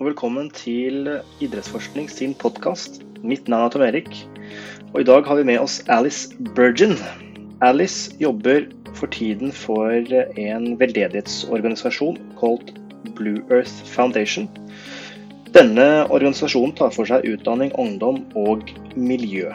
og velkommen til Idrettsforskning sin podkast. Mitt navn er Tom Erik, og i dag har vi med oss Alice Burgeon. Alice jobber for tiden for en veldedighetsorganisasjon kalt Blue Earth Foundation. Denne organisasjonen tar for seg utdanning, ungdom og miljø.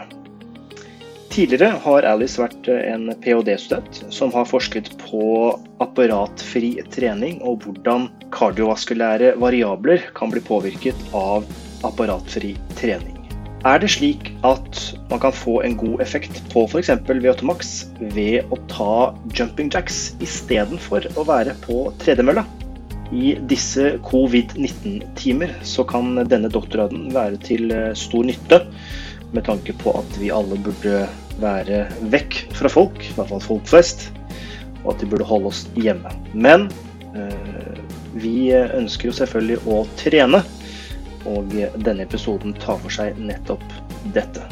Tidligere har Alice vært en ph.d.-student som har forsket på apparatfri trening og hvordan kardiovaskulære variabler kan bli påvirket av apparatfri trening. Er det slik at man kan få en god effekt på f.eks. VO2max ved å ta jumping jacks istedenfor å være på tredemølla? I disse covid-19-timer så kan denne doktorgraden være til stor nytte, med tanke på at vi alle burde være vekk fra folk, i hvert fall folk flest, og at de burde holde oss hjemme. Men øh, vi ønsker jo selvfølgelig å trene, og denne episoden tar for seg nettopp dette.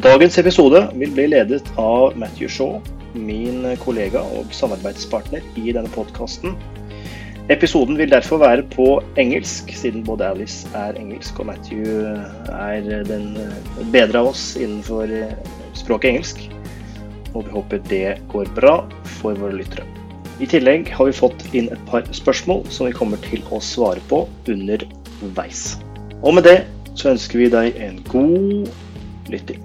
Dagens episode vil bli ledet av Matthew Shaw, min kollega og samarbeidspartner i denne podkasten. Episoden vil derfor være på engelsk, siden både Alice er engelsk og Matthew er den bedre av oss innenfor språket engelsk. Og vi håper det går bra for våre lyttere. I tillegg har vi fått inn et par spørsmål som vi kommer til å svare på underveis. Og med det så ønsker vi deg en god lytting.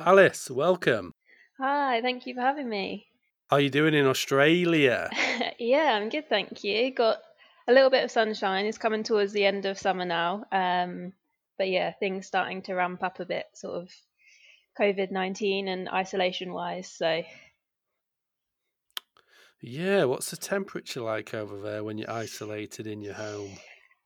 Alice, welcome. Hi, thank you for having me. How are you doing in Australia? yeah, I'm good, thank you. Got a little bit of sunshine. It's coming towards the end of summer now. Um, but yeah, things starting to ramp up a bit, sort of COVID 19 and isolation wise. So, Yeah, what's the temperature like over there when you're isolated in your home?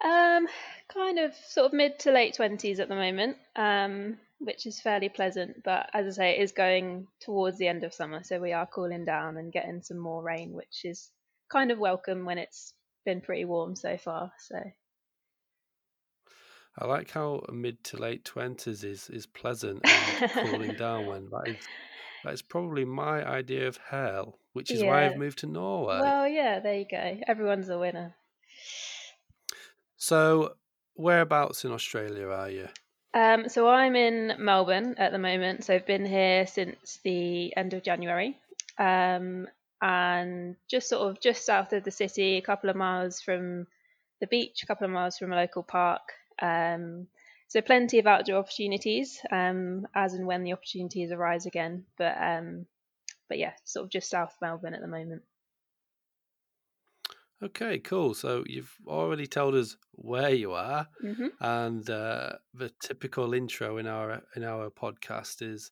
um, kind of sort of mid to late 20s at the moment, um, which is fairly pleasant. But as I say, it is going towards the end of summer. So we are cooling down and getting some more rain, which is kind of welcome when it's been pretty warm so far. So, I like how mid to late twenties is is pleasant and cooling down when that is that is probably my idea of hell, which is why I've moved to Norway. Well, yeah, there you go. Everyone's a winner. So whereabouts in Australia are you? Um, so I'm in Melbourne at the moment. So I've been here since the end of January, um, and just sort of just south of the city, a couple of miles from the beach, a couple of miles from a local park. Um, so plenty of outdoor opportunities, um, as and when the opportunities arise again. But um, but yeah, sort of just south Melbourne at the moment. Okay, cool. So you've already told us where you are, hmm and uh, the typical intro in our in our podcast is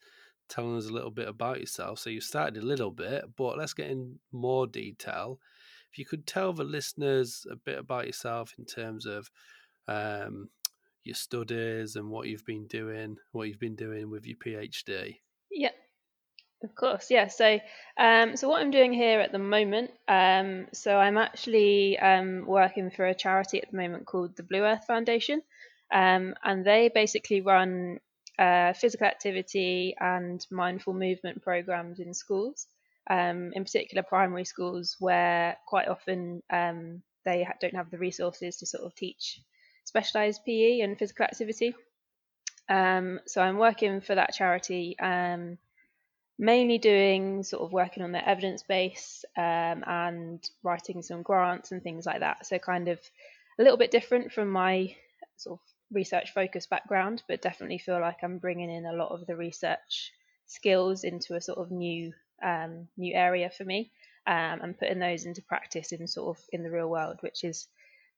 telling us a little bit about yourself. So you started a little bit, but let's get in more detail. If you could tell the listeners a bit about yourself in terms of um, your studies and what you've been doing, what you've been doing with your PhD. Yeah. Of course, yeah. So, um, so what I'm doing here at the moment, um, so I'm actually um, working for a charity at the moment called the Blue Earth Foundation, um, and they basically run uh, physical activity and mindful movement programs in schools, um, in particular primary schools, where quite often um, they don't have the resources to sort of teach specialised PE and physical activity. So I'm working for that charity. Mainly doing sort of working on their evidence base um, and writing some grants and things like that. So kind of a little bit different from my sort of research focused background, but definitely feel like I'm bringing in a lot of the research skills into a sort of new um, new area for me um, and putting those into practice in sort of in the real world, which is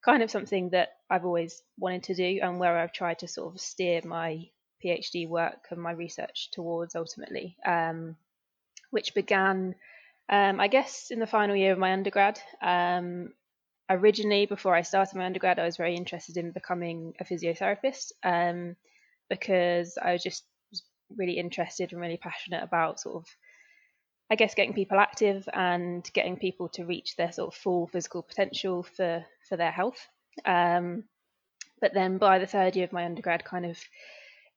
kind of something that I've always wanted to do and where I've tried to sort of steer my PhD work and my research towards ultimately, um, which began, um, I guess, in the final year of my undergrad. Um, originally, before I started my undergrad, I was very interested in becoming a physiotherapist um, because I was just really interested and really passionate about sort of, I guess, getting people active and getting people to reach their sort of full physical potential for for their health. Um, but then by the third year of my undergrad, kind of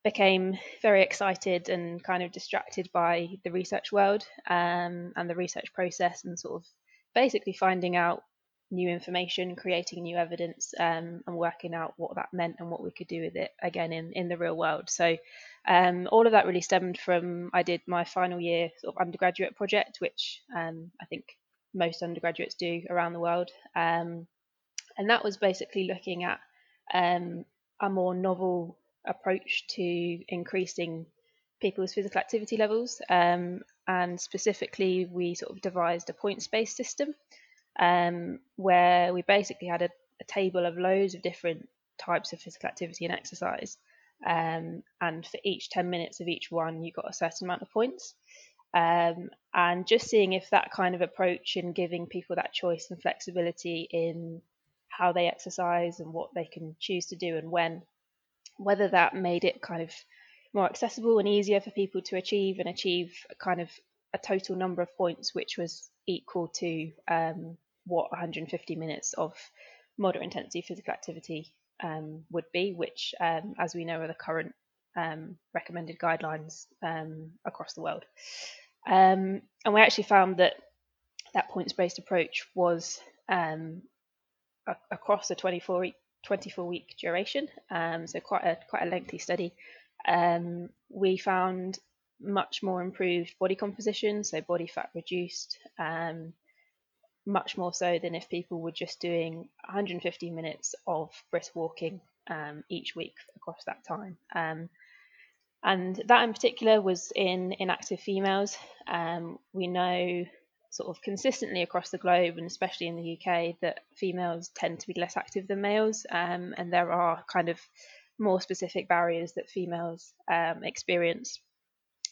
became very excited and kind of distracted by the research world um, and the research process and sort of basically finding out new information, creating new evidence, um, and working out what that meant and what we could do with it again in, in the real world. So, um, all of that really stemmed from I did my final year sort of undergraduate project, which um, I think most undergraduates do around the world. Um, and that was basically looking at um, a more novel approach to increasing people's physical activity levels. Um, and specifically, we sort of devised a points based system um, where we basically had a, a, table of loads of different types of physical activity and exercise. Um, and for each 10 minutes of each one, you got a certain amount of points. Um, and just seeing if that kind of approach and giving people that choice and flexibility in how they exercise and what they can choose to do and when, whether that made it kind of more accessible and easier for people to achieve and achieve kind of a total number of points which was equal to um, what 150 minutes of moderate intensity physical activity um, would be, which, um, as we know, are the current um, recommended guidelines um, across the world. Um, and we actually found that that points based approach was a- across a 24 week, 24 week duration, so quite a quite a lengthy study. we found much more improved body composition, so body fat reduced, um, much more so than if people were just doing 150 minutes of brisk walking um, each week across that time. Um, and that in particular was in inactive females. Um, we know sort of consistently across the globe and especially in the UK that females tend to be less active than males, um, and there are kind of more specific barriers that females um, experience,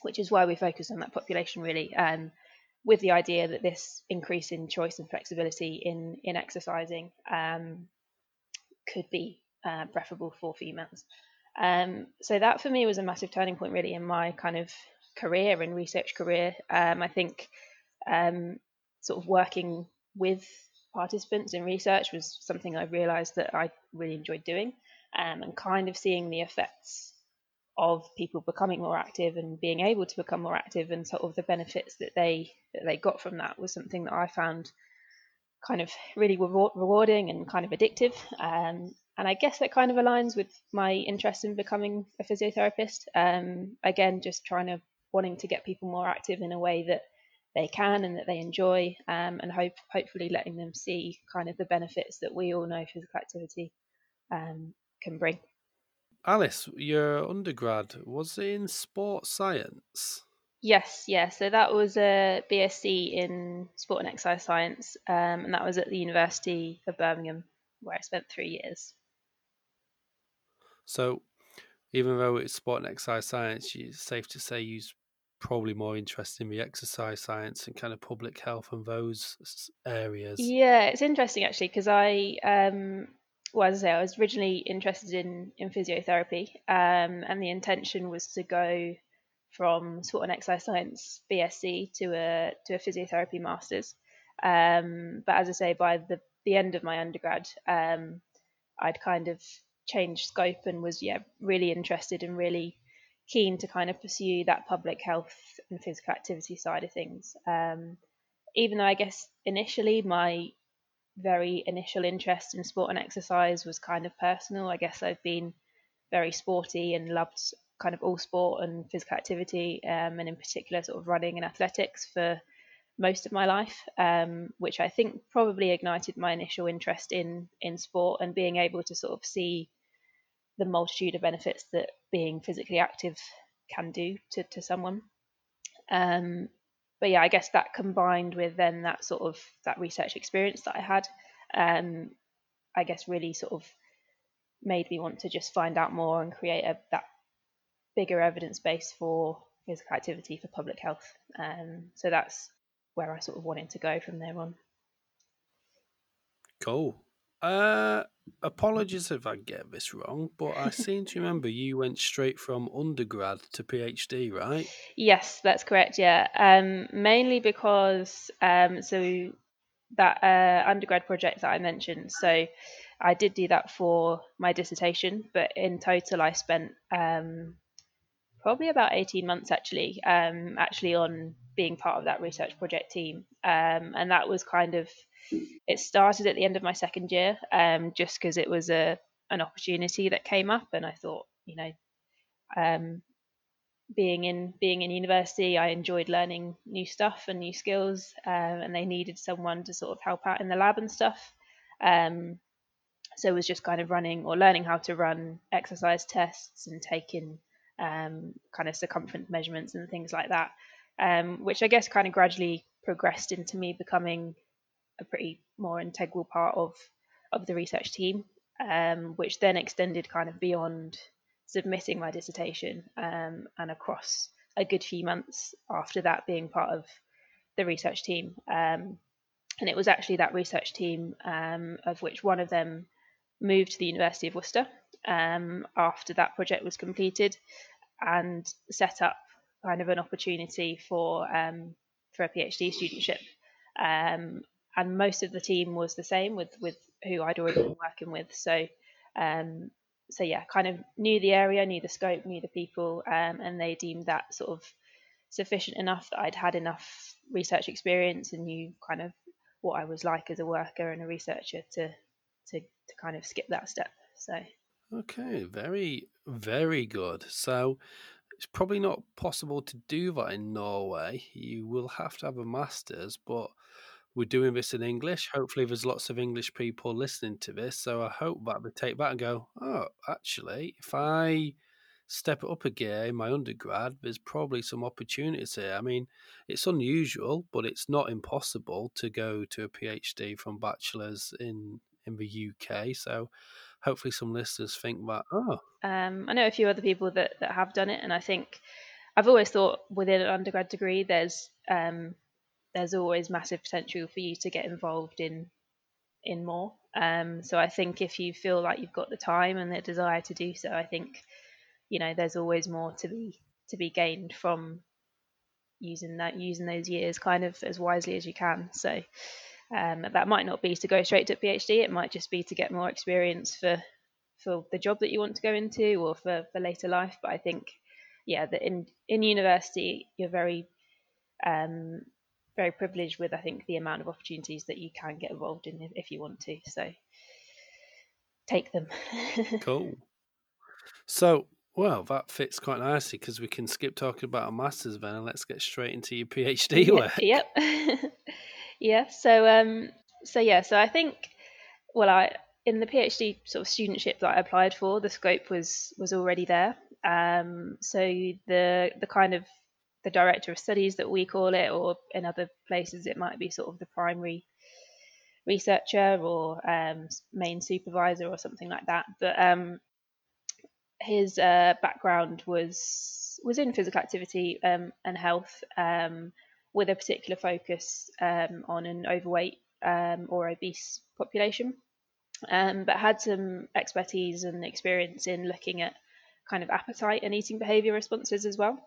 which is why we focus on that population really. Um, with the idea that this increase in choice and flexibility in in exercising um, could be uh, preferable for females. Um, so that for me was a massive turning point really in my kind of career and research career. Um, I think um, sort of working with participants in research was something I realised that I really enjoyed doing, um, and kind of seeing the effects of people becoming more active and being able to become more active and sort of the benefits that they that they got from that was something that I found kind of really rewarding and kind of addictive. Um, and I guess that kind of aligns with my interest in becoming a physiotherapist. Um, again, just trying to wanting to get people more active in a way that they can and that they enjoy, um, and hope hopefully letting them see kind of the benefits that we all know physical activity um, can bring. Alice, your undergrad was in sports science? Yes, yeah. So that was a BSc in sport and exercise science, um, and that was at the University of Birmingham, where I spent three years. So, even though it's sport and exercise science, it's safe to say you're probably more interested in the exercise science and kind of public health and those areas. Yeah, it's interesting actually because I um, well, as I say, I was originally interested in in physiotherapy, um, and the intention was to go from sport and exercise science BSc to a to a physiotherapy masters. Um, but as I say, by the the end of my undergrad, um, I'd kind of changed scope and was yeah really interested and really keen to kind of pursue that public health and physical activity side of things. Um, even though I guess initially my very initial interest in sport and exercise was kind of personal. I guess I've been very sporty and loved kind of all sport and physical activity, um, and in particular, sort of running and athletics for most of my life, um, which I think probably ignited my initial interest in in sport and being able to sort of see the multitude of benefits that being physically active can do to, to someone. Um, but yeah, I guess that combined with then that sort of that research experience that I had, um, I guess really sort of made me want to just find out more and create a, that bigger evidence base for physical activity for public health. Um, so that's where I sort of wanted to go from there on. Cool. Uh, apologies if I get this wrong, but I seem to remember you went straight from undergrad to PhD, right? Yes, that's correct. Yeah, um, mainly because um, so that uh, undergrad project that I mentioned. So I did do that for my dissertation, but in total, I spent um, probably about 18 months actually, um, actually on being part of that research project team. Um, and that was kind of, it started at the end of my second year, um, just because it was a an opportunity that came up, and I thought, you know, um, being in being in university, I enjoyed learning new stuff and new skills, um, and they needed someone to sort of help out in the lab and stuff. Um, so it was just kind of running or learning how to run exercise tests and taking um, kind of circumference measurements and things like that, um, which I guess kind of gradually progressed into me becoming a pretty more integral part of of the research team, um, which then extended kind of beyond submitting my dissertation um, and across a good few months after that being part of the research team. Um, and it was actually that research team um, of which one of them moved to the University of Worcester um, after that project was completed and set up kind of an opportunity for um, for a PhD studentship. And most of the team was the same with with who I'd already been working with. So um, so yeah, kind of knew the area, knew the scope, knew the people, um, and they deemed that sort of sufficient enough that I'd had enough research experience and knew kind of what I was like as a worker and a researcher to to, to kind of skip that step. So okay, very very good. So it's probably not possible to do that in Norway. You will have to have a master's, but we're doing this in English. Hopefully, there's lots of English people listening to this. So I hope that they take that and go, oh, actually, if I step it up a gear in my undergrad, there's probably some opportunities here. I mean, it's unusual, but it's not impossible to go to a PhD from bachelor's in in the UK. So hopefully, some listeners think that, oh. Um, I know a few other people that, that have done it, and I think I've always thought within an undergrad degree, there's um, there's always massive potential for you to get involved in in more. Um, so I think if you feel like you've got the time and the desire to do so, I think you know there's always more to be to be gained from using that using those years kind of as wisely as you can. So um, that might not be to go straight to PhD. It might just be to get more experience for for the job that you want to go into or for, for later life. But I think yeah, that in in university you're very um, very privileged with I think the amount of opportunities that you can get involved in if, you want to. So take them. cool. So well, that fits quite nicely because we can skip talking about a master's then and let's get straight into your PhD work. Yep. yeah. So um so yeah, so I think well I in the PhD sort of studentship that I applied for, the scope was was already there. Um so the the kind of the director of studies that we call it, or in other places it might be sort of the primary researcher or um, main supervisor or something like that. But um, his uh, background was was in physical activity um, and health, um, with a particular focus um, on an overweight um, or obese population, but had some expertise and experience in looking at kind of appetite and eating behaviour responses as well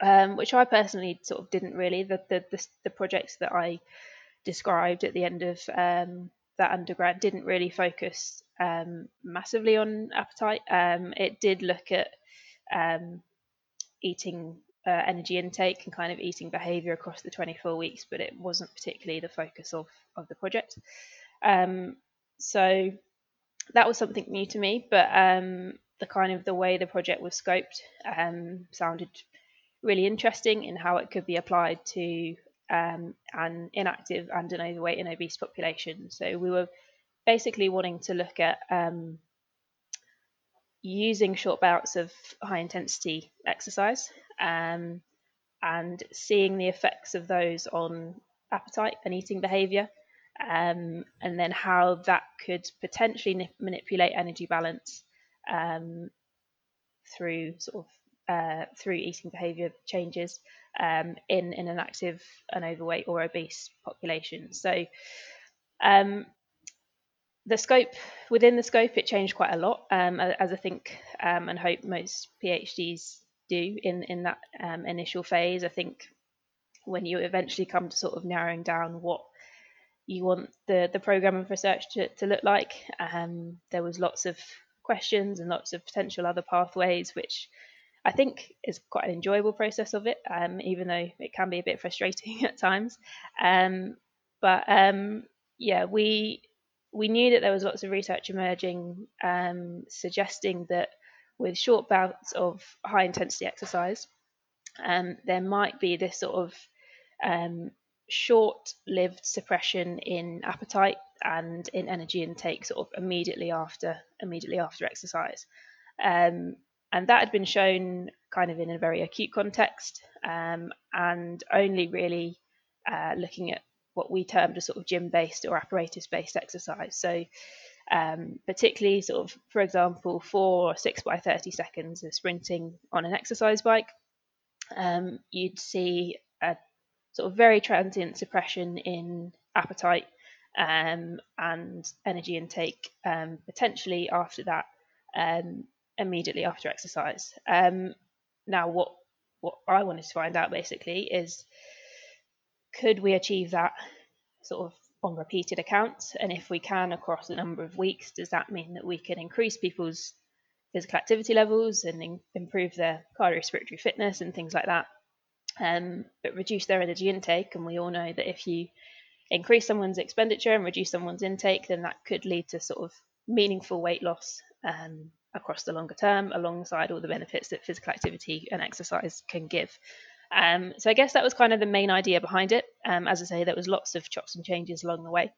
um, which I personally sort of didn't really. The, the, the, the projects that I described at the end of um, that undergrad didn't really focus um, massively on appetite. Um, it did look at um, eating uh, energy intake and kind of eating behavior across the 24 weeks, but it wasn't particularly the focus of, of the project. Um, so that was something new to me, but the kind of the way the project was scoped sounded really interesting in how it could be applied to um, an inactive and an overweight and obese population. So we were basically wanting to look at um, using short bouts of high intensity exercise um, and seeing the effects of those on appetite and eating behavior, um, and then how that could potentially manipulate energy balance um, through sort of uh, through eating behaviour changes um, in, in an active and overweight or obese population. So um, the scope within the scope it changed quite a lot um, as I think um, and hope most PhDs do in in that um, initial phase. I think when you eventually come to sort of narrowing down what you want the the program of research to, to look like, um, there was lots of questions and lots of potential other pathways which I think is quite an enjoyable process of it, um, even though it can be a bit frustrating at times. Um, but um, yeah, we we knew that there was lots of research emerging um, suggesting that with short bouts of high intensity exercise, um, there might be this sort of um, short lived suppression in appetite and in energy intake sort of immediately after immediately after exercise. Um, and that had been shown kind of in a very acute context um, and only really uh, looking at what we termed a sort of gym based or apparatus based exercise. So, um, particularly, sort of, for example, four or six by 30 seconds of sprinting on an exercise bike, um, you'd see a sort of very transient suppression in appetite um, and energy intake, um, potentially after that, um, immediately after exercise. Um, now, what what I wanted to find out basically is could we achieve that sort of on repeated accounts? And if we can across a number of weeks, does that mean that we can increase people's physical activity levels and in, improve their cardiorespiratory fitness and things like that? Um, but reduce their energy intake. And we all know that if you increase someone's expenditure and reduce someone's intake, then that could lead to sort of meaningful weight loss um, across the longer term, alongside all the benefits that physical activity and exercise can give. Um, so I guess that was kind of the main idea behind it. Um, as I say, there was lots of chops and changes along the way.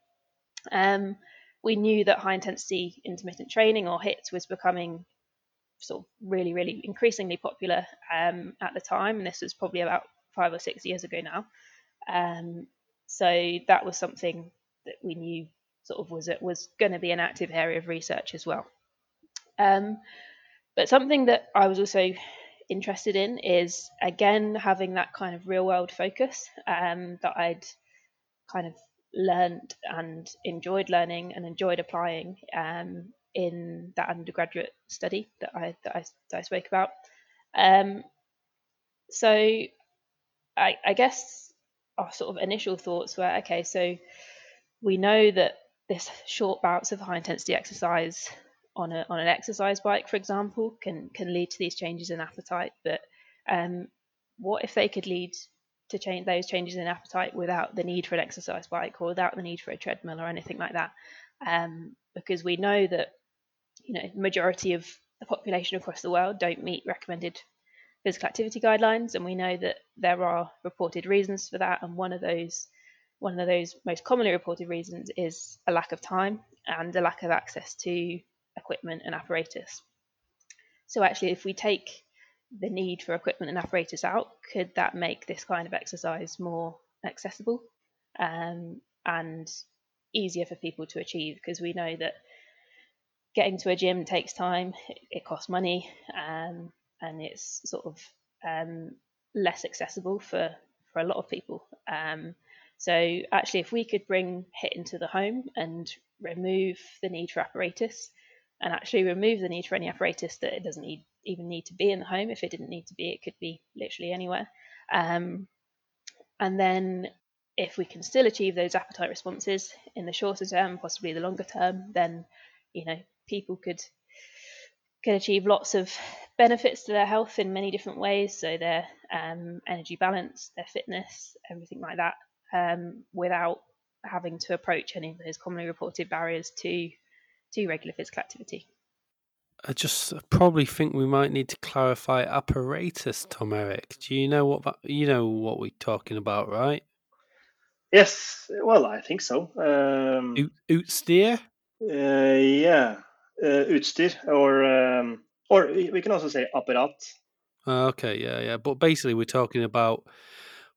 Um, we knew that high intensity intermittent training or HIIT was becoming sort of really, really increasingly popular um, at the time, and this was probably about five or six years ago now. Um, so that was something that we knew sort of was was going to be an active area of research as well. Um, but something that I was also interested in is again having that kind of real world focus um, that I'd kind of learned and enjoyed learning and enjoyed applying um, in that undergraduate study that I that I, that I spoke about. Um, so I, I guess our sort of initial thoughts were okay, so we know that this short bouts of high intensity exercise on a on an exercise bike, for example, can can lead to these changes in appetite. But um, what if they could lead to change those changes in appetite without the need for an exercise bike or without the need for a treadmill or anything like that? Um, because we know that you know majority of the population across the world don't meet recommended physical activity guidelines, and we know that there are reported reasons for that, and one of those one of those most commonly reported reasons is a lack of time and a lack of access to equipment and apparatus. So actually, if we take the need for equipment and apparatus out, could that make this kind of exercise more accessible um, and easier for people to achieve? Because we know that getting to a gym takes time, it, costs money, um, and it's sort of um, less accessible for, for a lot of people. Um, so actually, if we could bring HIIT into the home and remove the need for apparatus, and actually remove the need for any apparatus that it doesn't need, even need to be in the home. If it didn't need to be, it could be literally anywhere. Um, and then if we can still achieve those appetite responses in the shorter term, possibly the longer term, then you know people could can achieve lots of benefits to their health in many different ways. So their um, energy balance, their fitness, everything like that, um, without having to approach any of those commonly reported barriers to to regular physical activity. I just probably think we might need to clarify apparatus, Tom Erik. Do you know what that, you know what we're talking about, right? Yes, well, I think so. Um, Ut- Utstyr? uh, yeah, uh, utstyr, or um, or we can also say apparat. Uh, okay, yeah, yeah. But basically, we're talking about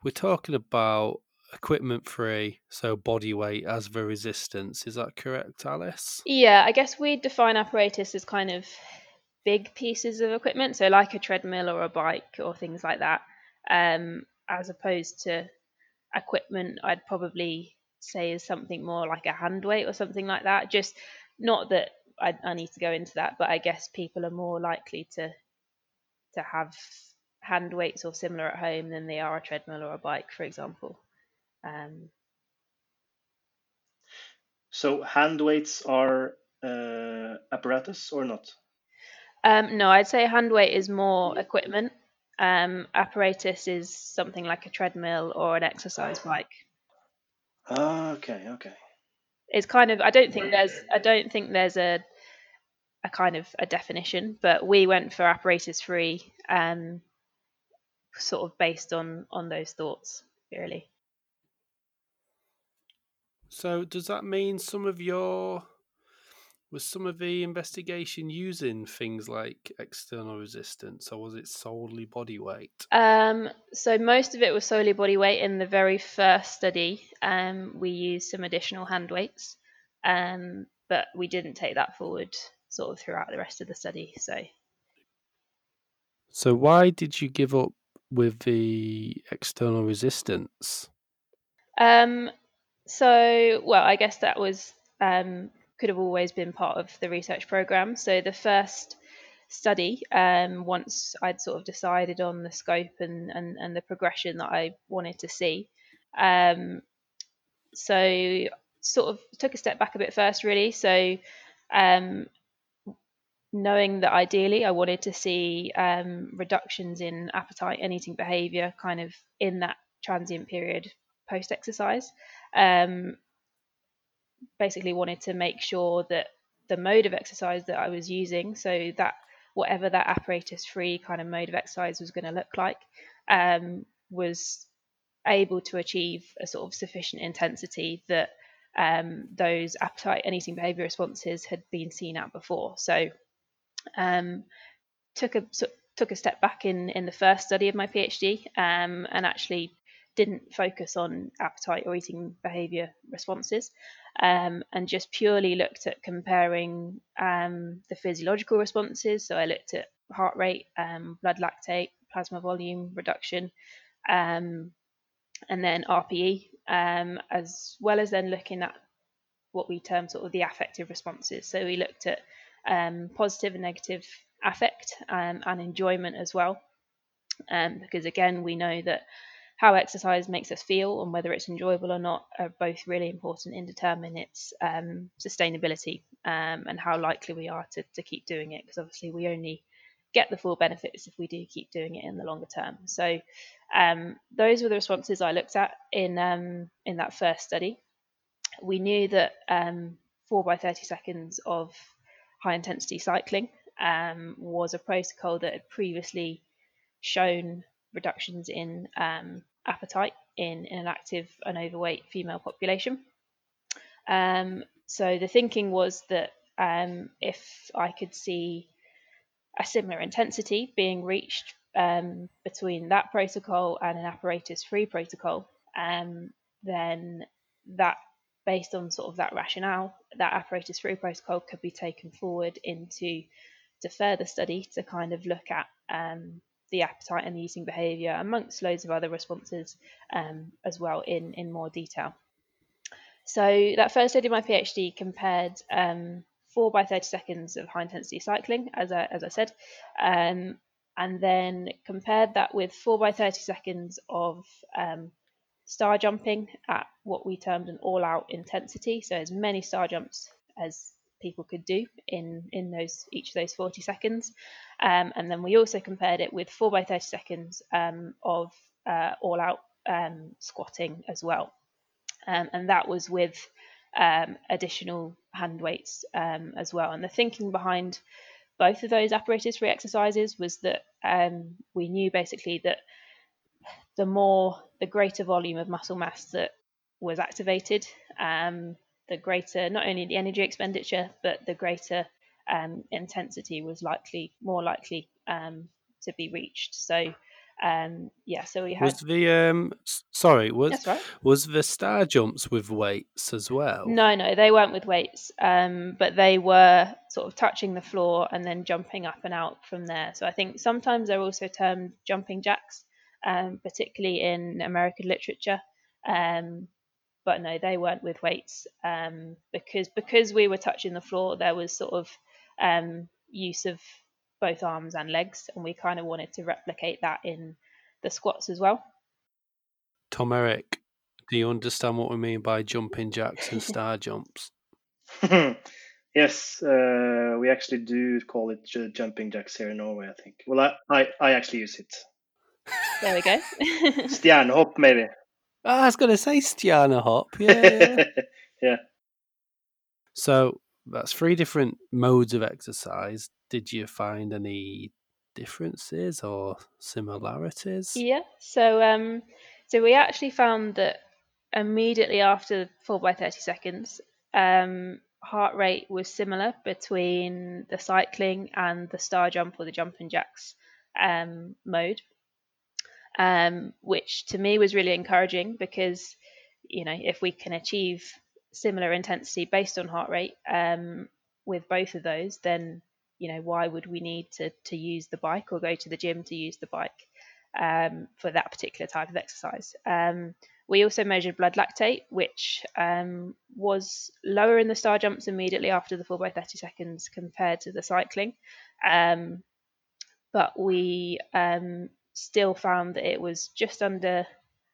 we're talking about equipment free, so body weight as the resistance. Is that correct, Alice? Yeah, I guess we define apparatus as kind of big pieces of equipment, so like a treadmill or a bike or things like that, um, as opposed to equipment. I'd probably say is something more like a hand weight or something like that. Just not that I, I need to go into that, but I guess people are more likely to to have hand weights or similar at home than they are a treadmill or a bike, for example. Um, So hand weights are uh, apparatus or not? Um, no, I'd say hand weight is more equipment. Um, apparatus is something like a treadmill or an exercise bike. Ah, okay, okay. It's kind of I don't think there's I don't think there's a a kind of a definition, but we went for apparatus free, um, sort of based on on those thoughts, really. So does that mean some of your was some of the investigation using things like external resistance, or was it solely body weight? Um, so most of it was solely body weight. In the very first study, um, we used some additional hand weights, um, but we didn't take that forward sort of throughout the rest of the study. So, so why did you give up with the external resistance? Um, so well, I guess that was um, could have always been part of the research program. So the first study, um, once I'd sort of decided on the scope and, and, and the progression that I wanted to see, um, so sort of took a step back a bit first, really. So um, knowing that ideally I wanted to see um, reductions in appetite and eating behavior kind of in that transient period post exercise. Um, basically wanted to make sure that the mode of exercise that I was using, so that whatever that apparatus free kind of mode of exercise was going to look like, um, was able to achieve a sort of sufficient intensity that um, those appetite and eating behavior responses had been seen at before. So, um, took a so, took a step back in in the first study of my PhD um, and actually didn't focus on appetite or eating behavior responses um, and just purely looked at comparing um, the physiological responses. So I looked at heart rate, um, blood lactate, plasma volume reduction, um, and then RPE, um, as well as then looking at what we term sort of the affective responses. So we looked at um, positive and negative affect and enjoyment as well. because again, we know that how exercise makes us feel and whether it's enjoyable or not are both really important in determining its um, sustainability um, and how likely we are to, to keep doing it because obviously we only get the full benefits if we do keep doing it in the longer term. So um, those were the responses I looked at in um, in that first study. We knew that um, 4 by 30 seconds of high intensity cycling um, was a protocol that had previously shown reductions in um, appetite in, in, an active and overweight female population. Um, so the thinking was that um, if I could see a similar intensity being reached um, between that protocol and an apparatus-free protocol, um, then that, based on sort of that rationale, that apparatus-free protocol could be taken forward into to further study to kind of look at um, the appetite and the eating behaviour, amongst loads of other responses um, as well in, in more detail. So that first study of my PhD compared um, 4 by 30 seconds of high intensity cycling, as I, as I said, um, and then compared that with 4 by 30 seconds of um, star jumping at what we termed an all out intensity, so as many star jumps as people could do in in those each of those 40 seconds. Um, and then we also compared it with 4 by 30 seconds um, of uh, all out um, squatting as well. Um, and that was with um, additional hand weights um, as well. And the thinking behind both of those apparatus free exercises was that we knew basically that the more the greater volume of muscle mass that was activated um, the greater not only the energy expenditure but the greater um, intensity was likely more likely um, to be reached. So um, yeah, so we had was the um sorry was right. was the star jumps with weights as well? No, no, they weren't with weights, um, but they were sort of touching the floor and then jumping up and out from there. So I think sometimes they're also termed jumping jacks, um, particularly in American literature. Um, but no, they weren't with weights um, because because we were touching the floor. There was sort of um, use of both arms and legs, and we kind of wanted to replicate that in the squats as well. Tom Erik, do you understand what we mean by jumping jacks and star jumps? Yes, uh, we actually do call it jumping jacks here in Norway. I think. Well, I I, I actually use it. There we go. Stjernehop, maybe. Oh, I was going to say Stjernehop. Yeah, yeah. yeah. So that's three different modes of exercise. Did you find any differences or similarities? Yeah. So um, so we actually found that immediately after four by thirty seconds, um, heart rate was similar between the cycling and the star jump or the jumping jacks um, mode, um, which to me was really encouraging because you know if we can achieve similar intensity based on heart rate um, with both of those, then you know why would we need to to use the bike or go to the gym to use the bike um, for that particular type of exercise? Um, we also measured blood lactate, which um, was lower in the star jumps immediately after the 4 by 30 seconds compared to the cycling. Um, but we um, still found that it was just under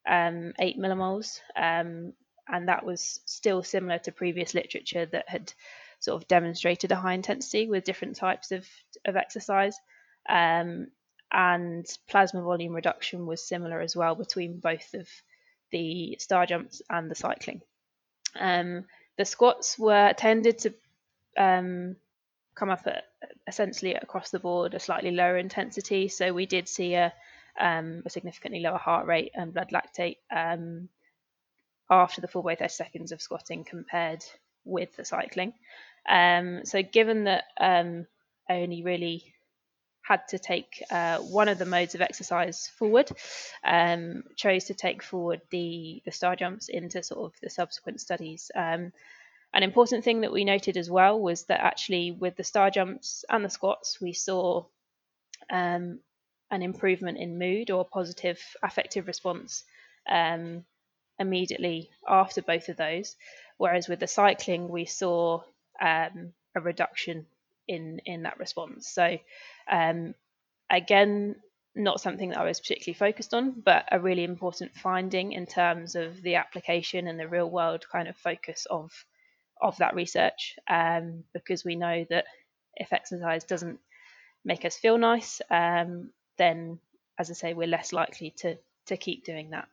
um, 8 millimoles, um, and that was still similar to previous literature that had sort of demonstrated a high intensity with different types of, of exercise. Um, and plasma volume reduction was similar as well between both of the star jumps and the cycling. Um, the squats were tended to um, come up at essentially across the board a slightly lower intensity. So we did see a, um, a significantly lower heart rate and blood lactate um, after the full by 30 seconds of squatting compared with the cycling. Um, so given that um, I only really had to take uh, one of the modes of exercise forward, um, chose to take forward the the star jumps into sort of the subsequent studies. Um, an important thing that we noted as well was that actually with the star jumps and the squats, we saw um, an improvement in mood or positive affective response um, immediately after both of those. Whereas with the cycling, we saw um, a reduction in in that response. So um, again, not something that I was particularly focused on, but a really important finding in terms of the application and the real world kind of focus of of that research, um, because we know that if exercise doesn't make us feel nice, um, then as I say, we're less likely to to keep doing that.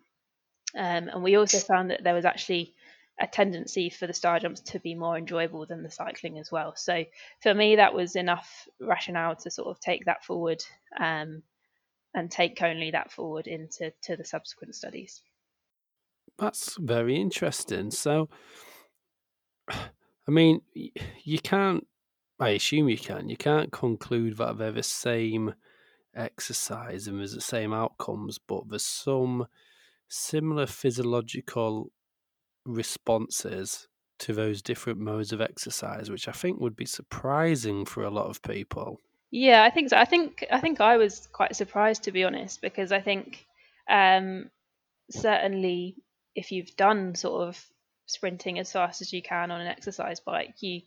Um, and we also found that there was actually a tendency for the star jumps to be more enjoyable than the cycling as well. So for me, that was enough rationale to sort of take that forward um, and take only that forward into to the subsequent studies. That's very interesting. So, I mean, you can't. I assume you can. You can't conclude that they're the same exercise and there's the same outcomes, but there's some similar physiological responses to those different modes of exercise, which I think would be surprising for a lot of people. Yeah, I think so. I think I think I was quite surprised to be honest, because I think um, certainly if you've done sort of sprinting as fast as you can on an exercise bike, you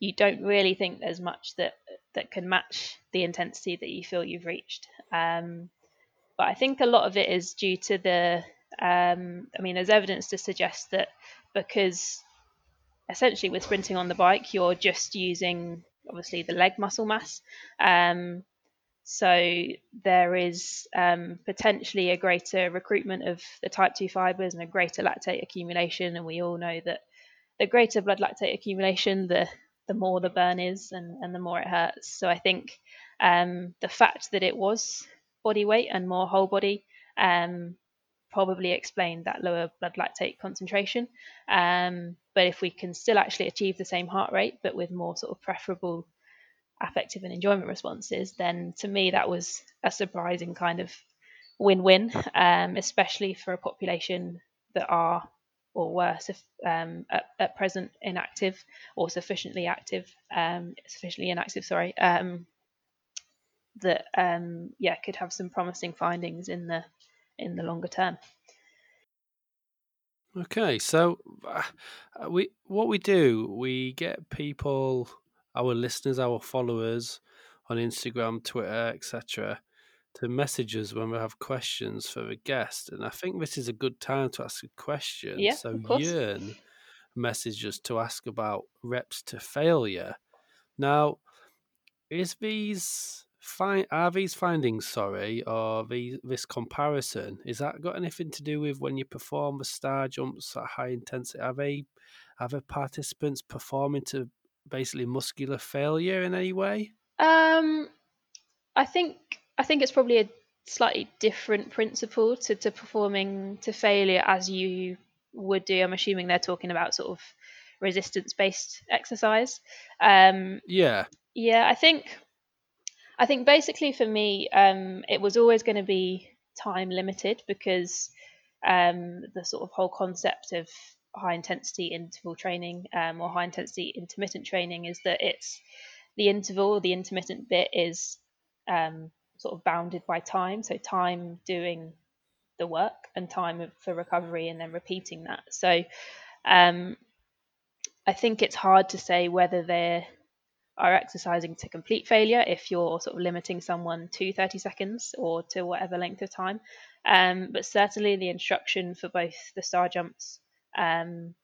you don't really think there's much that that can match the intensity that you feel you've reached. Um, but I think a lot of it is due to the um, I mean, there's evidence to suggest that because essentially with sprinting on the bike, you're just using obviously the leg muscle mass. Um, so there is um, potentially a greater recruitment of the type 2 fibers and a greater lactate accumulation. And we all know that the greater blood lactate accumulation, the the more the burn is and, and the more it hurts. So I think um, the fact that it was body weight and more whole body um, probably explained that lower blood lactate concentration. Um, but if we can still actually achieve the same heart rate, but with more sort of preferable affective and enjoyment responses, then to me that was a surprising kind of win-win, um, especially for a population that are or were um, at, at, present inactive or sufficiently active, um, sufficiently inactive, sorry, um, that um, yeah could have some promising findings in the in the longer term. Okay, so uh, we what we do, we get people, our listeners, our followers on Instagram, Twitter, etc., to message us when we have questions for a guest, and I think this is a good time to ask a question. Yeah, so. Jörn, messaged us to ask about reps to failure. Now, is these find are these findings sorry or these this comparison is that got anything to do with when you perform the star jumps at high intensity are they are the participants performing to basically muscular failure in any way um i think i think it's probably a slightly different principle to, to performing to failure as you would do. I'm assuming they're talking about sort of resistance based exercise. Um yeah. Yeah i think I think basically for me, um, it was always going to be time limited because um, the sort of whole concept of high intensity interval training um, or high intensity intermittent training is that it's the interval, the intermittent bit is um, sort of bounded by time. So time doing the work and time for recovery and then repeating that. So um, I think it's hard to say whether they're exercising to complete failure if you're sort of limiting someone to 30 seconds or to whatever length of time. Um, but certainly the instruction for both the star jumps um,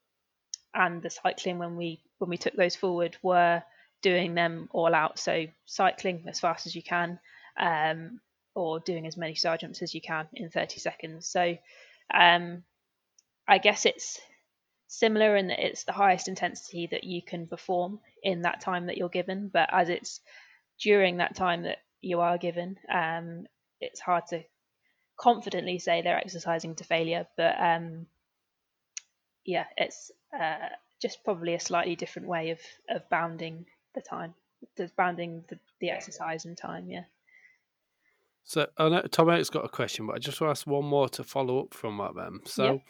and the cycling when we when we took those forward were doing them all out. So cycling as fast as you can, um, or doing as many star jumps as you can in 30 seconds. So um, I guess it's similar in that it's the highest intensity that you can perform in that time that you're given. But as it's during that time that you are given, um, it's hard to confidently say they're exercising to failure. But um, yeah, it's uh, just probably a slightly different way of, of bounding the time, bounding the, the exercise and time. Yeah. So I know Tom has got a question, but I just want to ask one more to follow up from that. Then, so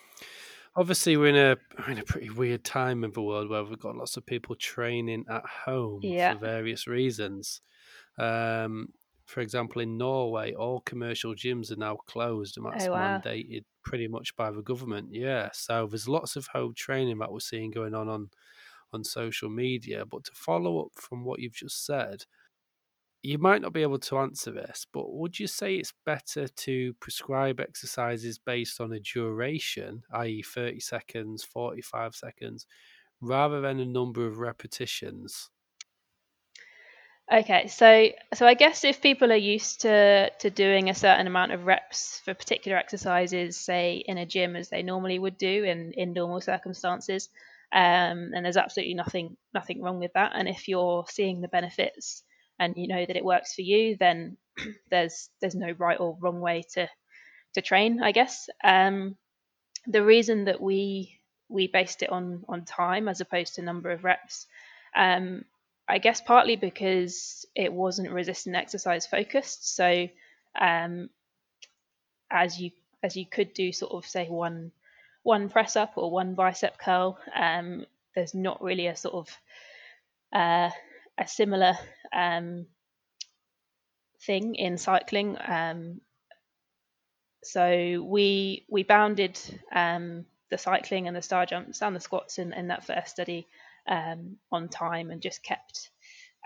obviously we're in a we're in a pretty weird time in the world where we've got lots of people training at home yeah. for various reasons. Um, for example, in Norway, all commercial gyms are now closed, and that's oh, wow. mandated pretty much by the government. Yeah, so there's lots of home training that we're seeing going on on on social media. But to follow up from what you've just said, you might not be able to answer this, but would you say it's better to prescribe exercises based on a duration, i.e., 30 seconds, 45 seconds, rather than a number of repetitions? Okay, so so I guess if people are used to to doing a certain amount of reps for particular exercises, say in a gym as they normally would do in in normal circumstances, um, and there's absolutely nothing nothing wrong with that. And if you're seeing the benefits and you know that it works for you, then there's there's no right or wrong way to to train, I guess. Um, the reason that we we based it on on time as opposed to number of reps, um, I guess partly because it wasn't resistant exercise focused. So um, as you as you could do sort of say one one press up or one bicep curl, um, there's not really a sort of uh, a similar um, thing in cycling. Um, so we we bounded um, the cycling and the star jumps and the squats in, in that first study um, on time and just kept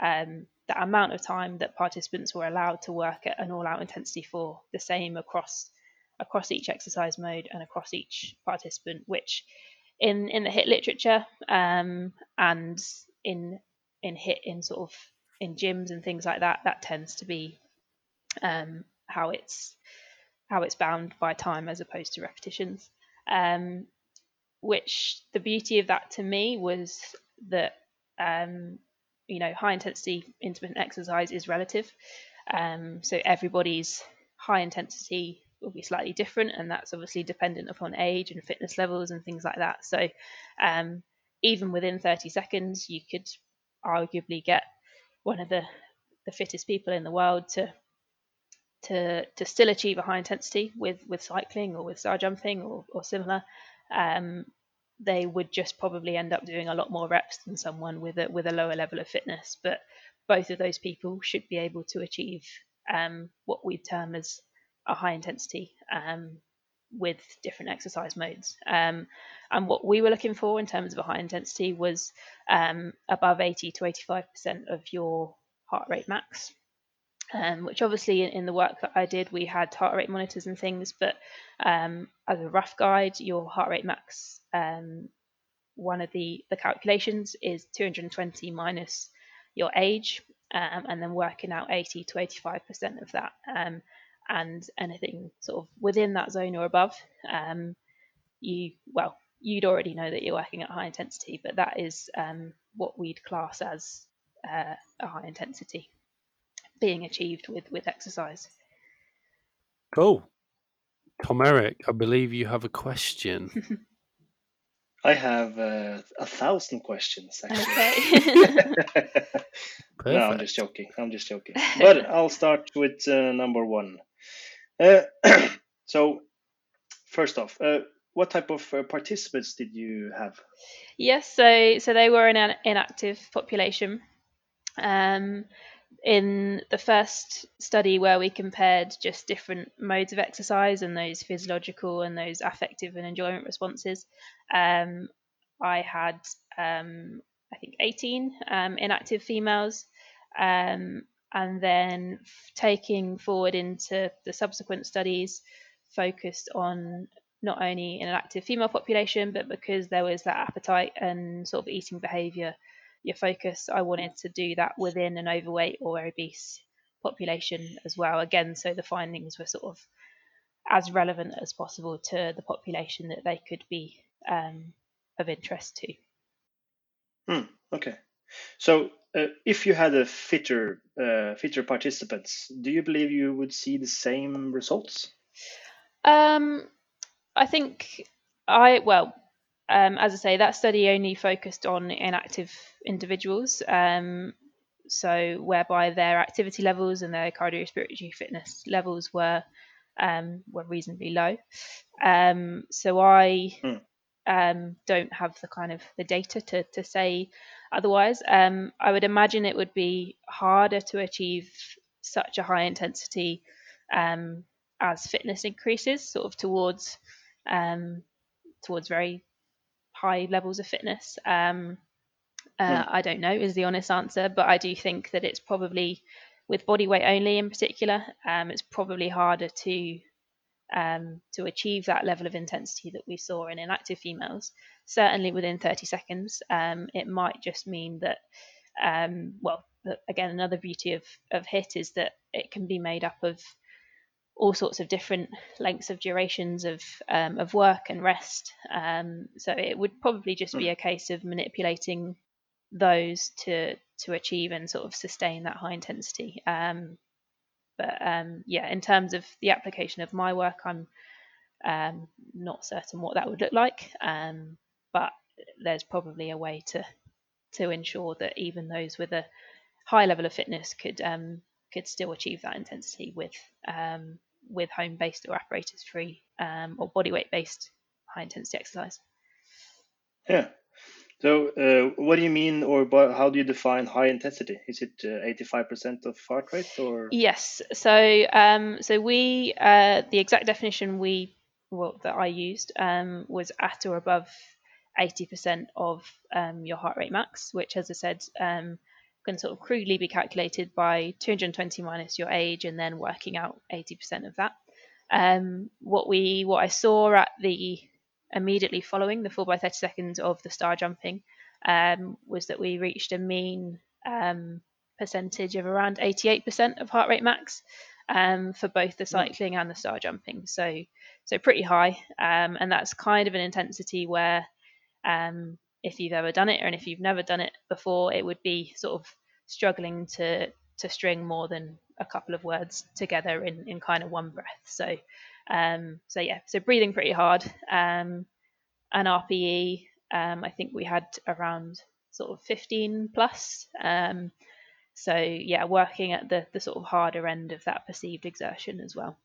um, the amount of time that participants were allowed to work at an all-out intensity for the same across across each exercise mode and across each participant, which in in the HIIT literature um, and in in HIIT in sort of in gyms and things like that, that tends to be um, how it's how it's bound by time as opposed to repetitions. Um, which the beauty of that to me was that um, you know high intensity intermittent exercise is relative, um, so everybody's high intensity will be slightly different, and that's obviously dependent upon age and fitness levels and things like that. So um, even within 30 seconds, you could arguably get one of the, the fittest people in the world to to to still achieve a high intensity with with cycling or with star jumping or, or similar, um, they would just probably end up doing a lot more reps than someone with a with a lower level of fitness. But both of those people should be able to achieve um, what we term as a high intensity um, with different exercise modes. Um, and what we were looking for in terms of a high intensity was um, above 80 to 85% of your heart rate max. Um, which obviously in, in, the work that I did, we had heart rate monitors and things, but um, as a rough guide, your heart rate max um, one of the, the calculations is 220 minus your age, um, and then working out 80 to 85% of that. And anything sort of within that zone or above, um, you, well, you'd already know that you're working at high intensity, but that is um, what we'd class as uh, a high intensity being achieved with, with exercise. Cool. Tom Erik, I believe you have a question. I have uh, a thousand questions actually. Okay. no, I'm just joking. I'm just joking. But I'll start with uh, number one. Uh, so, first off, uh, what type of uh, participants did you have? Yes, so so they were an inactive population. Um, in the first study where we compared just different modes of exercise and those physiological and those affective and enjoyment responses, um, I had um, I think 18 um, inactive females, um, and then taking forward into the subsequent studies, focused on not only in an active female population, but because there was that appetite and sort of eating behaviour your focus. I wanted to do that within an overweight or obese population as well. Again, so the findings were sort of as relevant as possible to the population that they could be um, of interest to. Hmm, okay. So, uh, if you had a fitter uh, fitter participants, do you believe you would see the same results? Um, I think I well um, as I say, that study only focused on inactive individuals, um, so whereby their activity levels and their cardiorespiratory fitness levels were um, were reasonably low. Um, so I. Um, don't have the kind of the data to to say otherwise. Um, I would imagine it would be harder to achieve such a high intensity as fitness increases, sort of towards towards very high levels of fitness. Um, uh, hmm. I don't know is the honest answer, but I do think that it's probably with body weight only in particular, um, it's probably harder to um, to achieve that level of intensity that we saw in inactive females. Certainly within 30 seconds, um, it might just mean that. Um, well, again, another beauty of of HIIT is that it can be made up of all sorts of different lengths of durations of um, of work and rest. Um, so it would probably just be a case of manipulating those to to achieve and sort of sustain that high intensity. Um, but um, yeah, in terms of the application of my work, I'm um, not certain what that would look like. Um, but there's probably a way to to ensure that even those with a high level of fitness could could still achieve that intensity with um, with home based or apparatus free um, or body weight based high intensity exercise. Yeah. So, uh, what do you mean, or how do you define high intensity? Is it uh, eighty-five percent of heart rate, or yes? So, um, so we uh, the exact definition we well that I used um, was at or above eighty percent of um, your heart rate max, which, as I said, um, can sort of crudely be calculated by 220 minus your age and then working out 80% of that. Um, what we what I saw at the immediately following the 4 by 30 seconds of the star jumping um, was that we reached a mean um, percentage of around 88% of heart rate max um, for both the cycling and the star jumping. So so pretty high, um, and that's kind of an intensity where um, if you've ever done it and if you've never done it before, it would be sort of struggling to to string more than a couple of words together in, in kind of one breath. So um, so yeah, so breathing pretty hard. Um, and RPE, um, I think we had around sort of 15 plus. Um, so yeah, working at the the sort of harder end of that perceived exertion as well,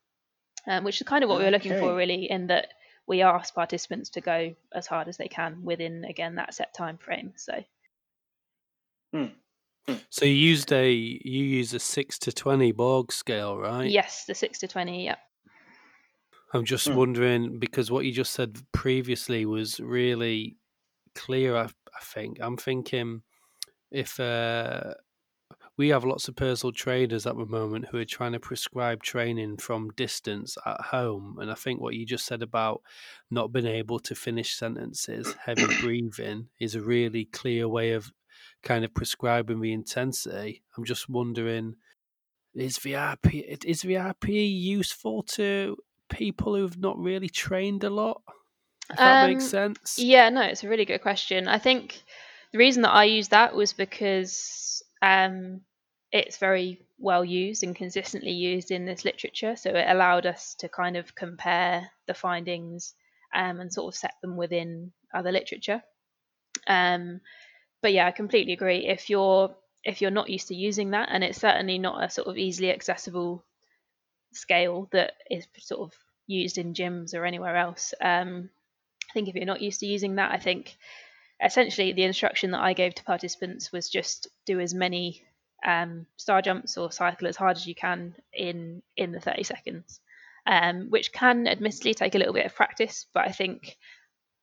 um, which is kind of what we were looking for really. In that we asked participants to go as hard as they can within again that set time frame. So. Hmm. So you used a you use a six to twenty Borg scale, right? Yes, the six to twenty. Yep. I'm just hmm. wondering because what you just said previously was really clear. I, I think I'm thinking if uh, we have lots of personal trainers at the moment who are trying to prescribe training from distance at home. And I think what you just said about not being able to finish sentences, heavy breathing, is a really clear way of kind of prescribing the intensity. I'm just wondering is VRP is VRP useful to people who've not really trained a lot? If that um, makes sense. Yeah, no, it's a really good question. I think the reason that I used that was because um, it's very well used and consistently used in this literature. So it allowed us to kind of compare the findings um, and sort of set them within other literature. Um, but yeah, I completely agree. If you're if you're not used to using that, and it's certainly not a sort of easily accessible scale that is sort of used in gyms or anywhere else. Um, I think if you're not used to using that, I think essentially the instruction that I gave to participants was just do as many um, star jumps or cycle as hard as you can in in the 30 seconds, um, which can admittedly take a little bit of practice. But I think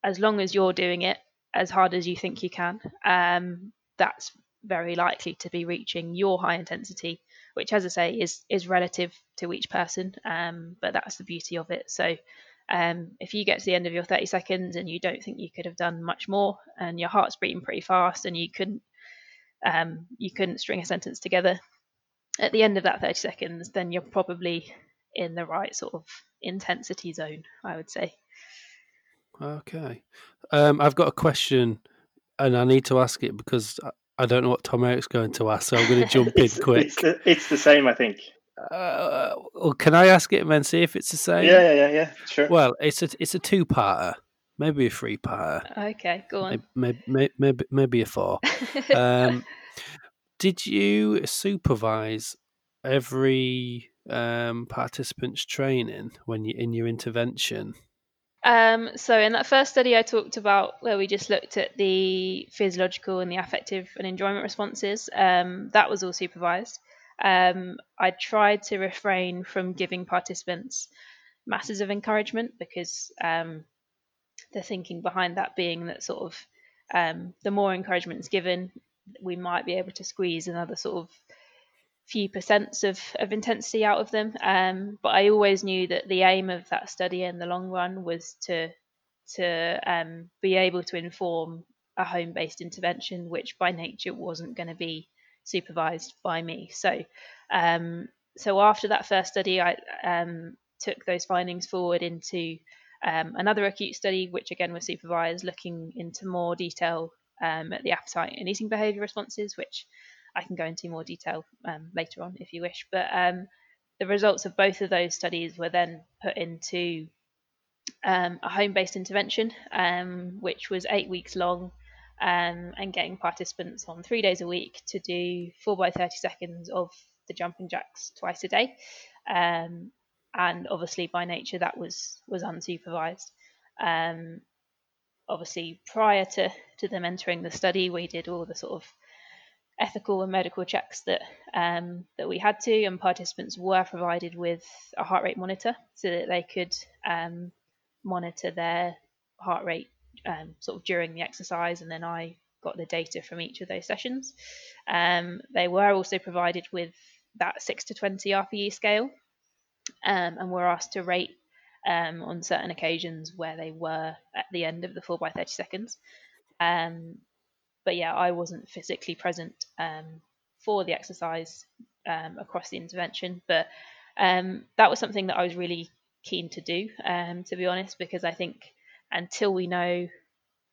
as long as you're doing it as hard as you think you can, um, that's very likely to be reaching your high intensity, which, as I say, is is relative to each person. Um, but that's the beauty of it. So. Um, if you get to the end of your 30 seconds and you don't think you could have done much more, and your heart's beating pretty fast, and you couldn't um, you couldn't string a sentence together at the end of that 30 seconds, then you're probably in the right sort of intensity zone, I would say. Okay. Um, I've got a question and I need to ask it because I don't know what Tom Erik's going to ask, so I'm going to jump in quick. It's the, it's the same, I think. Uh, well, can I ask it and then see if it's the same? Yeah, yeah, yeah, yeah. Sure. Well, it's a it's a two parter maybe a three parter. Okay, go on. Maybe maybe maybe, maybe a four. um, did you supervise every um, participant's training when you in your intervention? Um, so in that first study I talked about where we just looked at the physiological and the affective and enjoyment responses, um, that was all supervised. Um, I tried to refrain from giving participants masses of encouragement because um, the thinking behind that being that sort of um, the more encouragement is given, we might be able to squeeze another sort of few percents of, of intensity out of them. Um, but I always knew that the aim of that study in the long run was to to um, be able to inform a home based intervention, which by nature wasn't going to be supervised by me. So um, so after that first study, I um, took those findings forward into um, another acute study, which again was supervised, looking into more detail um, at the appetite and eating behaviour responses, which I can go into more detail um, later on if you wish. But um, the results of both of those studies were then put into um, a home based intervention, um, which was eight weeks long. and getting participants on three days a week to do four by 30 seconds of the jumping jacks twice a day. Um, and obviously by nature that was was unsupervised. Um, obviously, prior to to them entering the study, we did all the sort of ethical and medical checks that um, that we had to, and participants were provided with a heart rate monitor so that they could um, monitor their heart rate um, sort of during the exercise, and then I got the data from each of those sessions. Um, they were also provided with that six to twenty RPE scale, um, and were asked to rate um, on certain occasions where they were at the end of the 4 by 30 seconds. Um, but yeah, I wasn't physically present um, for the exercise um, across the intervention, but um, that was something that I was really keen to do, to be honest, because I think until we know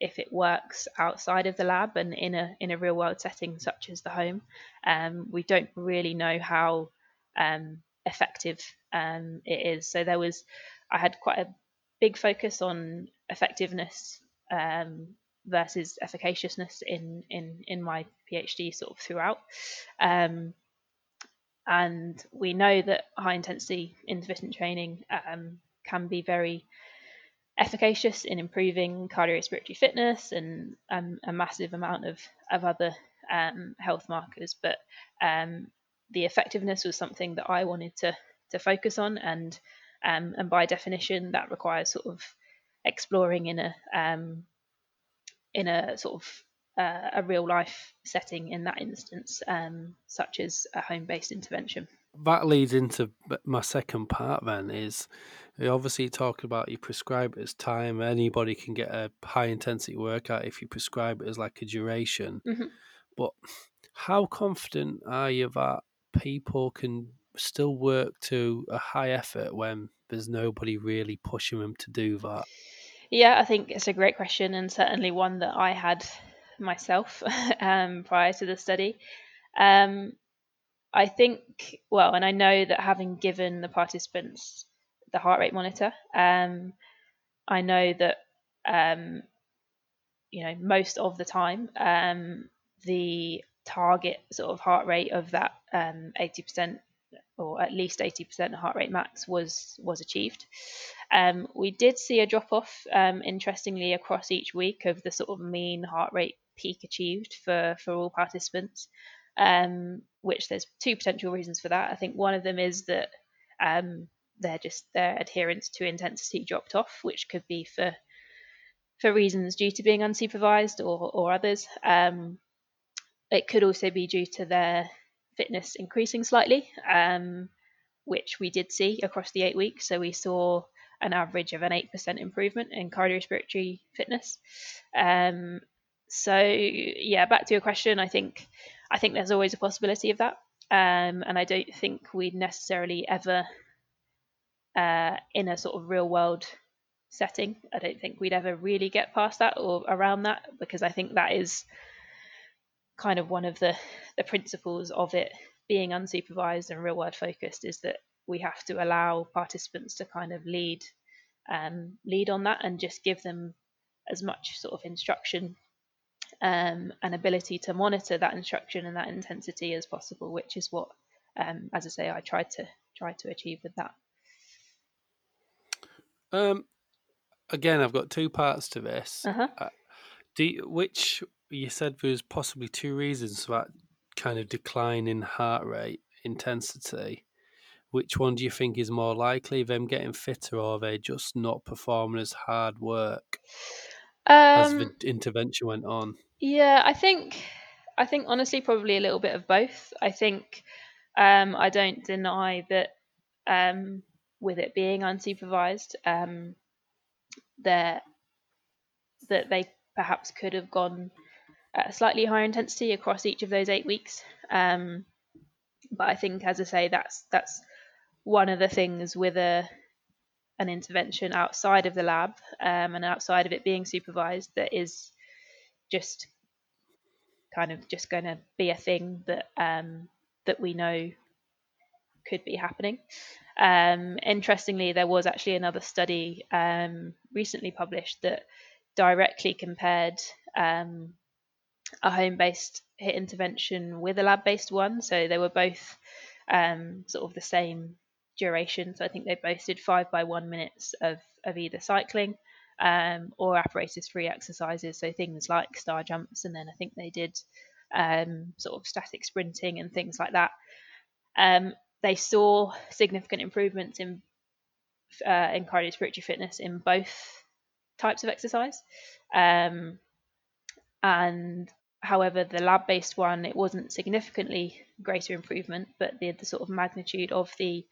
if it works outside of the lab and in a in a real world setting such as the home, um, we don't really know how um, effective um, it is. So there was, I had quite a big focus on effectiveness um, versus efficaciousness in in in my PhD sort of throughout. Um, and we know that high intensity intermittent training um, can be very efficacious in improving cardiorespiratory fitness and um, a massive amount of, of other um, health markers. But um, the effectiveness was something that I wanted to to focus on, and um, and by definition, that requires sort of exploring in a um, in a sort of uh, a real life setting in that instance, um, such as a home based intervention. That leads into my second part then is you obviously talk about you prescribe it as time. Anybody can get a high intensity workout if you prescribe it as like a duration. Mhm. But how confident are you that people can still work to a high effort when there's nobody really pushing them to do that? Yeah, I think it's a great question and certainly one that I had myself um, prior to the study. Um, I think, well, and I know that having given the participants the heart rate monitor, um, I know that, um, you know, most of the time, um, the target sort of heart rate of that um, 80% or at least 80% heart rate max was was achieved. Um, we did see a drop off, um, interestingly, across each week of the sort of mean heart rate peak achieved for for all participants. Um, which there's two potential reasons for that. I think one of them is that um, they're just their adherence to intensity dropped off, which could be for for reasons due to being unsupervised or or others. Um, it could also be due to their fitness increasing slightly, um, which we did see across the eight weeks. So we saw an average of an 8% improvement in cardiorespiratory fitness. Um, so yeah, back to your question, I think I think there's always a possibility of that, um, and I don't think we'd necessarily ever, uh, in a sort of real world setting, I don't think we'd ever really get past that or around that because I think that is kind of one of the the principles of it being unsupervised and real world focused is that we have to allow participants to kind of lead um, lead on that and just give them as much sort of instruction um, and ability to monitor that instruction and that intensity as possible, which is what, um, as I say, I tried to try to achieve with that. Um, again, I've got two parts to this. Uh-huh. Uh, do you, which you said there was possibly two reasons for that kind of decline in heart rate intensity. Which one do you think is more likely, them getting fitter or they just not performing as hard work as the Um, intervention went on? yeah, I think I think honestly probably a little bit of both. I think um, I don't deny that um, with it being unsupervised, um, that that they perhaps could have gone a slightly higher intensity across each of those eight weeks. Um, but I think, as I say, that's that's one of the things with a an intervention outside of the lab um, and outside of it being supervised that is just kind of just going to be a thing that um, that we know could be happening. Um, interestingly, there was actually another study um, recently published that directly compared um, a home-based HIIT intervention with a lab-based one. So they were both um, sort of the same duration. So I think they both did five by one minutes of, of either cycling um, or apparatus free exercises. So things like star jumps, and then I think they did um, sort of static sprinting and things like that. Um, they saw significant improvements in uh, in cardiorespiratory fitness in both types of exercise. Um, and however, the lab based one, it wasn't significantly greater improvement, but the, the sort of magnitude of the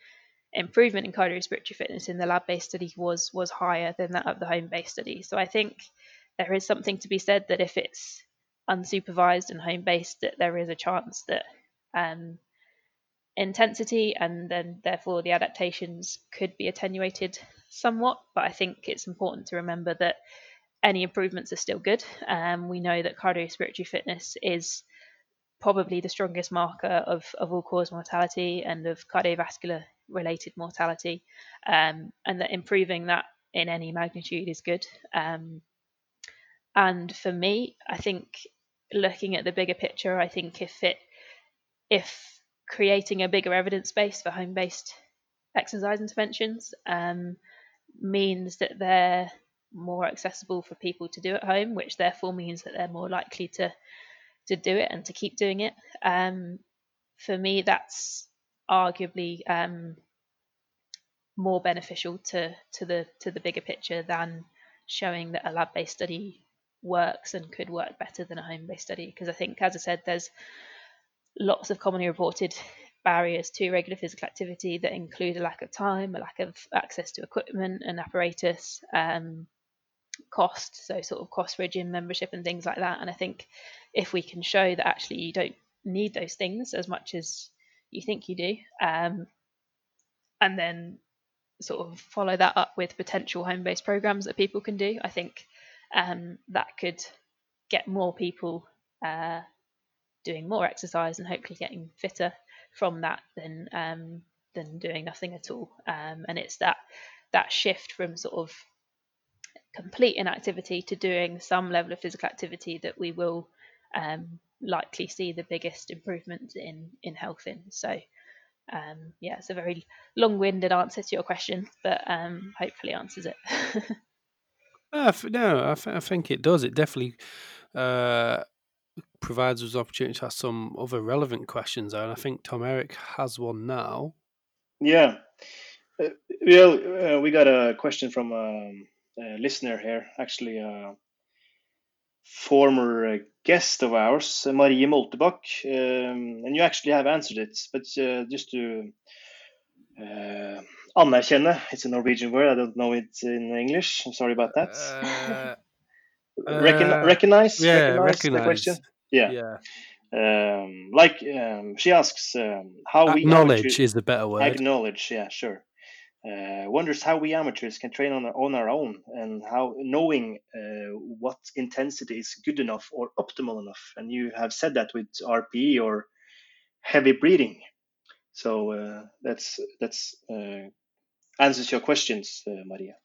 improvement in cardiorespiratory fitness in the lab based study was was higher than that of the home based study. So I think there is something to be said that if it's unsupervised and home based, that there is a chance that um, intensity and then therefore the adaptations could be attenuated somewhat. But I think it's important to remember that any improvements are still good. Um, we know that cardiorespiratory fitness is probably the strongest marker of, of all cause mortality and of cardiovascular related mortality, um, and that improving that in any magnitude is good. Um, and for me, I think looking at the bigger picture, I think if it if creating a bigger evidence base for home based exercise interventions um, means that they're more accessible for people to do at home, which therefore means that they're more likely to to do it and to keep doing it. Um, for me, that's arguably um, more beneficial to to the to the bigger picture than showing that a lab based study works and could work better than a home-based study because I think, as I said, there's lots of commonly reported barriers to regular physical activity that include a lack of time, a lack of access to equipment and apparatus, um, cost, so sort of cost for gym membership and things like that. And I think if we can show that actually you don't need those things as much as you think you do, um, and then sort of follow that up with potential home-based programs that people can do, I think um, that could get more people uh, doing more exercise and hopefully getting fitter from that than um, than doing nothing at all. Um, and it's that that shift from sort of complete inactivity to doing some level of physical activity that we will um, likely see the biggest improvement in in health in. So. Um, yeah, it's a very long-winded answer to your question, but um, hopefully answers it. uh, no, I, th- I, think it does. It definitely uh, provides us opportunity to ask some other relevant questions, and I think Tom Erik has one now. Yeah, uh, well, uh, we got a question from um, a listener here, actually a former uh, guest of ours, Marie Moltebakk, um, and you actually have answered it, but uh, just to uh, anerkjenne, it's a Norwegian word, I don't know it in English, I'm sorry about that. Recon- uh, recognize, yeah, recognize, recognize. the question. Yeah. Yeah. Um, like um, she asks um, how we Acknowledge is the better word. acknowledge. Yeah, sure. Uh, wonders how we amateurs can train on our, on our own and how knowing uh, what intensity is good enough or optimal enough. And you have said that with RPE or heavy breathing. So uh, that's that's uh, answers your questions, uh, Maria.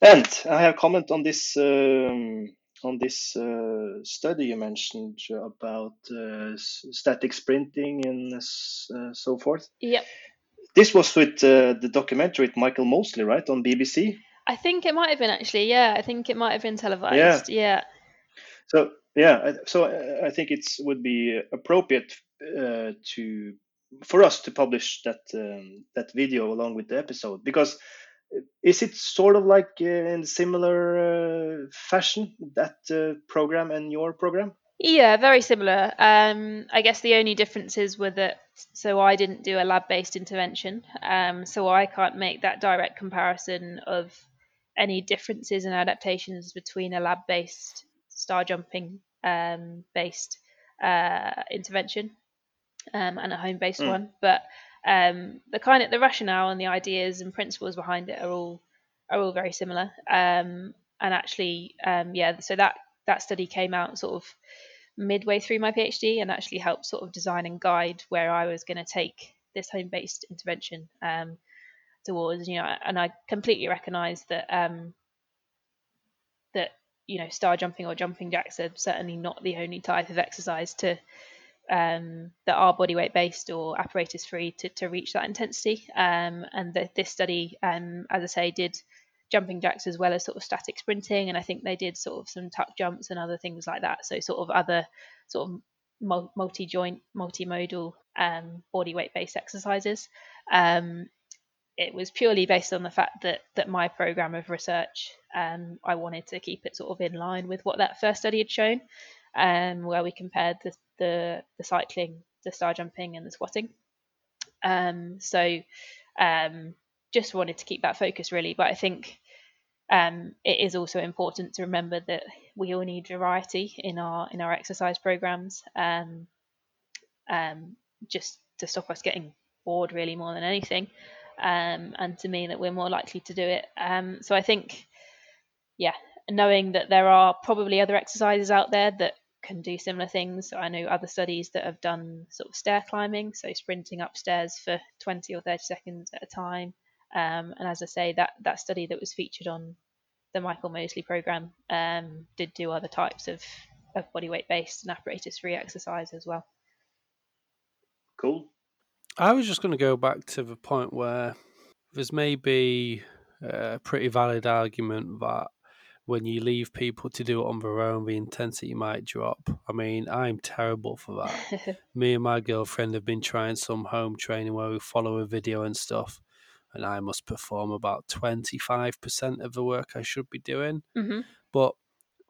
And I have a comment on this um, on this study you mentioned about static sprinting and so forth. Yep. This was with uh, the documentary with Michael Mosley, right, on BBC. I think it might have been actually. Yeah, I think it might have been televised. Yeah. So yeah, so uh, I think it's would be appropriate uh, to for us to publish that um, that video along with the episode because uh, is it sort of like uh, in similar uh, fashion that uh, program and your program? Yeah, very similar. Um, I guess the only differences were that so I didn't do a lab-based intervention, um, so I can't make that direct comparison of any differences and adaptations between a lab-based star jumping um, based uh, intervention um, and a home-based Mm. one. But um, the kind of the rationale and the ideas and principles behind it are all are all very similar. Um, and actually, um, yeah, so that that study came out sort of midway through my PhD and actually helped sort of design and guide where I was going to take this home-based intervention um, towards. You know, and I completely recognise that um, that you know star jumping or jumping jacks are certainly not the only type of exercise to um, that are body weight based or apparatus free to, to reach that intensity. Um, and the, this study, um, as I say, did jumping jacks as well as sort of static sprinting, and I think they did sort of some tuck jumps and other things like that. So sort of other sort of multi-joint, multimodal um, body weight based exercises. Um, it was purely based on the fact that that my program of research, um, I wanted to keep it sort of in line with what that first study had shown, um, where we compared the, the the cycling, the star jumping, and the squatting. Um, so um, just wanted to keep that focus really, but I think um, it is also important to remember that we all need variety in our in our exercise programs, um, um, just to stop us getting bored really more than anything, um, and to mean that we're more likely to do it. Um, so I think, yeah, knowing that there are probably other exercises out there that can do similar things. I know other studies that have done sort of stair climbing, so sprinting upstairs for 20 or 30 seconds at a time. Um, and as I say, that that study that was featured on the Michael Mosley program um, did do other types of, of body weight based and apparatus free exercise as well. Cool. I was just going to go back to the point where there's maybe a pretty valid argument that when you leave people to do it on their own, the intensity might drop. I mean, I'm terrible for that. Me and my girlfriend have been trying some home training where we follow a video and stuff, and I must perform about 25% of the work I should be doing. hmm But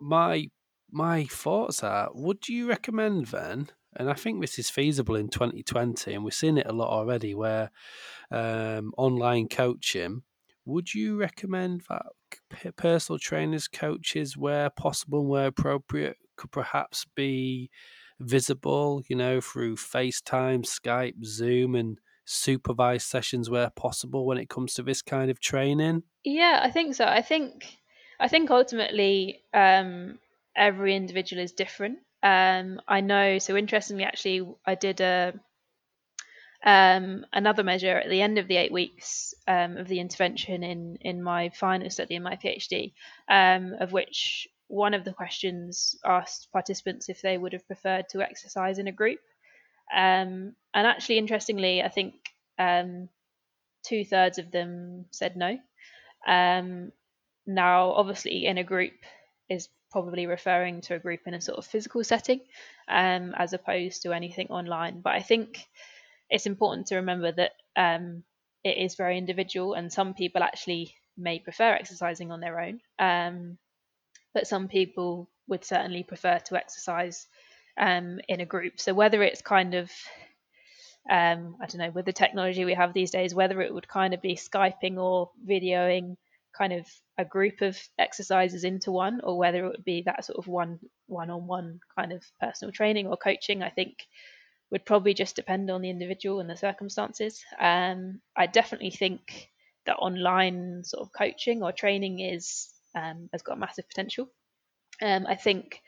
my my thoughts are: Would you recommend then? And I think this is feasible in 2020, and we're seeing it a lot already. Where um, online coaching, would you recommend that personal trainers, coaches, where possible, and where appropriate, could perhaps be visible? You know, through FaceTime, Skype, Zoom, and supervised sessions where possible when it comes to this kind of training? Yeah, I think so. I think I think ultimately um, every individual is different. Um, I know. So interestingly, actually, I did a um, another measure at the end of the eight weeks um, of the intervention in in my final study in my PhD, um, of which one of the questions asked participants if they would have preferred to exercise in a group. Um, and actually, interestingly, I think um, two thirds of them said no. Um, now, obviously, in a group is probably referring to a group in a sort of physical setting um, as opposed to anything online. But I think it's important to remember that um, it is very individual, and some people actually may prefer exercising on their own. Um, but some people would certainly prefer to exercise um, in a group. So whether it's kind of um, I don't know, with the technology we have these days, whether it would kind of be Skyping or videoing kind of a group of exercises into one, or whether it would be that sort of one one on one kind of personal training or coaching, I think would probably just depend on the individual and the circumstances. Um, I definitely think that online sort of coaching or training is um, has got massive potential. Um, I think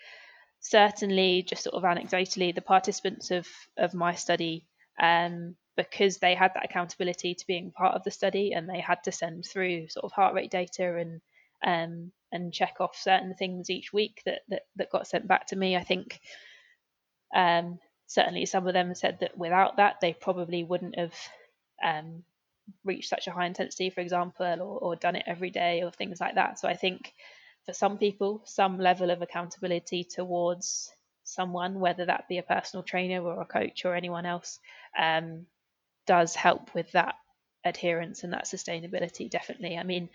certainly, just sort of anecdotally, the participants of of my study um, because they had that accountability to being part of the study and they had to send through sort of heart rate data and um, and check off certain things each week that that, that got sent back to me. I think um, certainly some of them said that without that they probably wouldn't have um, reached such a high intensity, for example, or, or done it every day or things like that. So I think for some people, some level of accountability towards someone, whether that be a personal trainer or a coach or anyone else, um, does help with that adherence and that sustainability. Definitely. I mean,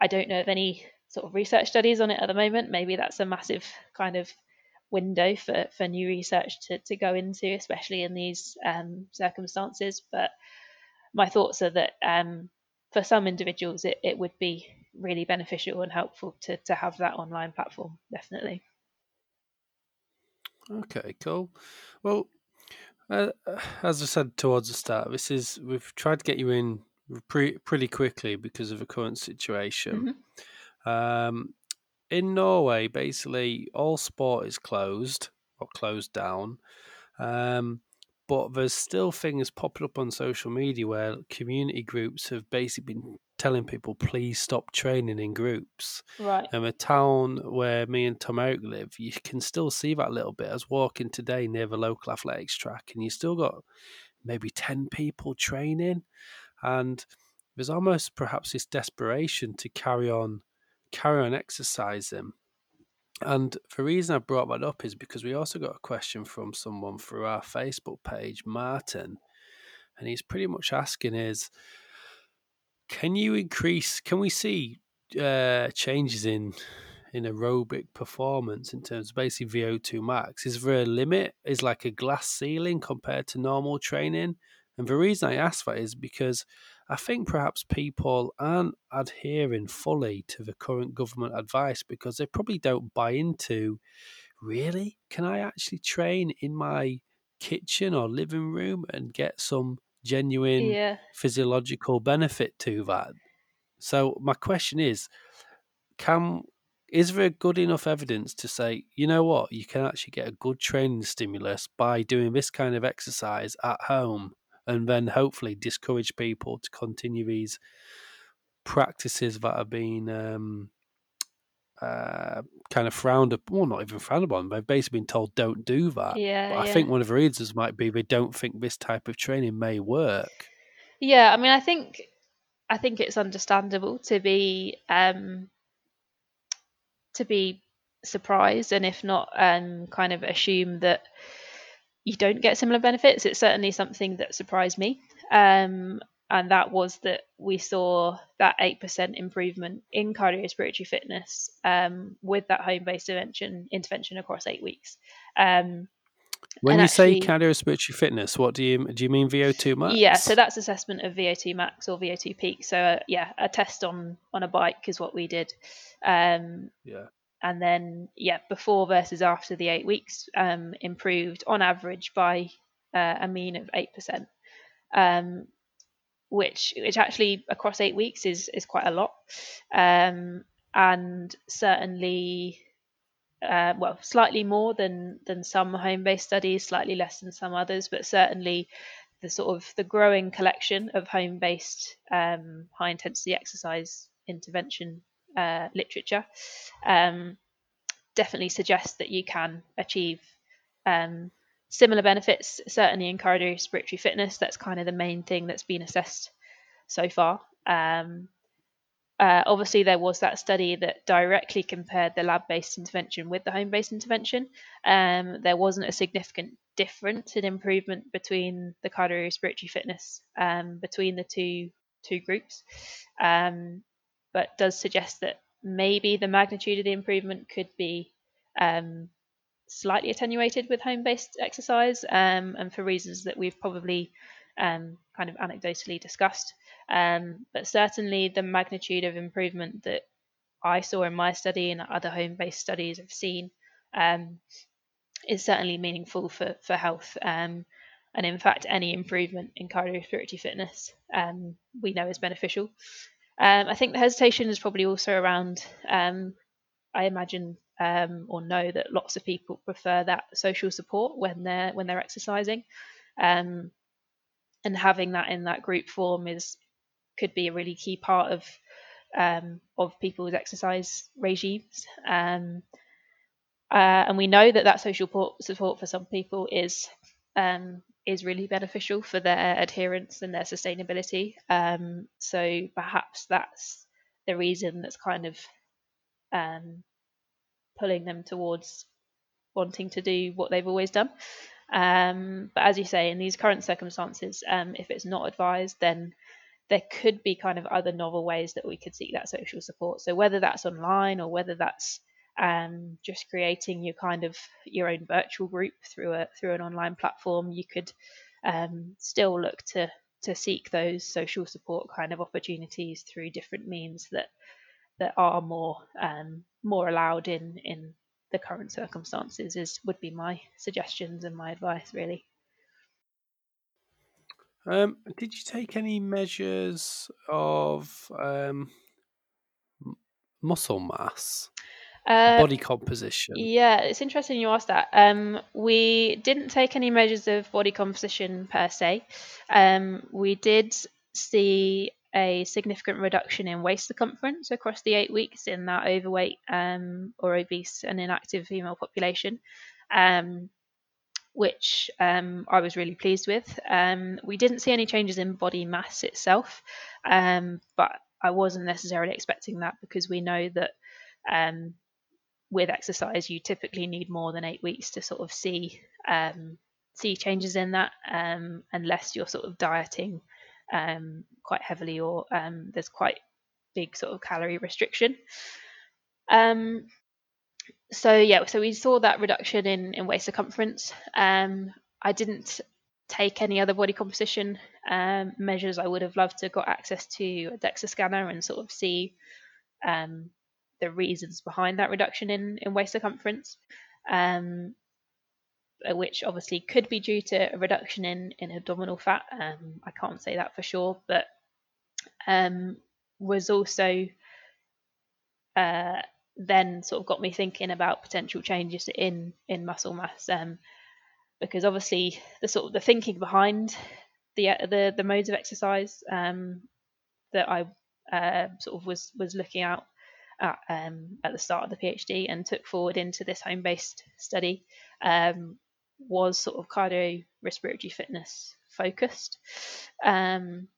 I don't know of any sort of research studies on it at the moment. Maybe that's a massive kind of window for, for new research to, to go into, especially in these um, circumstances. But my thoughts are that um, for some individuals, it, it would be really beneficial and helpful to, to have that online platform, definitely. Okay, cool. Well, uh, as I said towards the start, this is we've tried to get you in pre- pretty quickly because of the current situation. Mm-hmm. Um, in Norway, basically all sport is closed or closed down. Um, but there's still things popping up on social media where community groups have basically been telling people please stop training in groups. Right. Um, and the town where me and Tom Erik live, you can still see that little bit. I was walking today near the local athletics track, and you still got maybe ten people training, and there's almost perhaps this desperation to carry on, carry on exercising. And the reason I brought that up is because we also got a question from someone through our Facebook page, Martin, and he's pretty much asking is, can you increase? Can we see uh, changes in in aerobic performance in terms of basically VO2 max? Is there a limit? Is like a glass ceiling compared to normal training? And the reason I ask that is because I think perhaps people aren't adhering fully to the current government advice because they probably don't buy into really, can I actually train in my kitchen or living room and get some genuine yeah. physiological benefit to that? So my question is, can is there good enough evidence to say, you know what, you can actually get a good training stimulus by doing this kind of exercise at home and then hopefully discourage people to continue these practices that are being um, uh, kind of frowned upon, well, not even frowned upon. They've basically been told don't do that. Yeah, but I yeah. think one of the reasons might be they don't think this type of training may work. Yeah, I mean, I think I think it's understandable to be um, to be surprised, and if not, um, kind of assume that you don't get similar benefits. It's certainly something that surprised me. Um, and that was that we saw that 8% improvement in cardiorespiratory fitness um, with that home-based intervention intervention across eight weeks. Um, when you actually, say cardiorespiratory fitness, what do you do? You mean VO2 max? Yeah, so that's assessment of VO2 max or VO2 peak. So uh, yeah, a test on on a bike is what we did. Um, yeah. And then yeah, before versus after the eight weeks, um, improved on average by uh, a mean of eight percent. Um, which which actually across eight weeks is is quite a lot, um, and certainly uh, well, slightly more than than some home-based studies, slightly less than some others, but certainly the sort of the growing collection of home-based um, high-intensity exercise intervention uh, literature um, definitely suggests that you can achieve um, similar benefits. Certainly in cardiorespiratory fitness, that's kind of the main thing that's been assessed so far. Um, uh, obviously, there was that study that directly compared the lab based intervention with the home based intervention. Um, there wasn't a significant difference in improvement between the cardiorespiratory fitness um, between the two two groups, um, but does suggest that maybe the magnitude of the improvement could be um, slightly attenuated with home based exercise, um, and for reasons that we've probably um, kind of anecdotally discussed. Um, but certainly the magnitude of improvement that I saw in my study and other home based studies have seen um, is certainly meaningful for, for health. Um, and in fact, any improvement in cardiorespiratory fitness we know is beneficial. I think the hesitation is probably also around, I imagine or know that lots of people prefer that social support when they're when they're exercising. Um, and having that in that group form is could be a really key part of um, of people's exercise regimes. Um, uh, and we know that that social support, support for some people is um, is really beneficial for their adherence and their sustainability. Um, so perhaps that's the reason that's kind of um, pulling them towards wanting to do what they've always done. Um, but as you say, in these current circumstances, um, if it's not advised, then there could be kind of other novel ways that we could seek that social support. So whether that's online or whether that's um, just creating your kind of your own virtual group through a through an online platform, you could um, still look to to seek those social support kind of opportunities through different means that that are more um, more allowed in in the current circumstances is would be my suggestions and my advice really. Um, did you take any measures of um, muscle mass, uh, body composition? Yeah, it's interesting you asked that. Um, we didn't take any measures of body composition per se. Um, we did see a significant reduction in waist circumference across the eight weeks in that overweight um, or obese and inactive female population. Um, which um, I was really pleased with. Um, we didn't see any changes in body mass itself, um, but I wasn't necessarily expecting that because we know that with exercise you typically need more than eight weeks to sort of see see changes in that, unless you're sort of dieting quite heavily or um, there's quite big sort of calorie restriction. Um, so yeah, so we saw that reduction in, in waist circumference. Um, I didn't take any other body composition um, measures. I would have loved to got access to a DEXA scanner and sort of see um, the reasons behind that reduction in, in waist circumference, um, which obviously could be due to a reduction in, in abdominal fat. Um, I can't say that for sure, but um, was also uh, then sort of got me thinking about potential changes in in muscle mass um, because obviously the sort of the thinking behind the the the modes of exercise um, that I uh, sort of was was looking out at um, at the start of the PhD and took forward into this home based study um, was sort of cardio respiratory fitness focused. Um,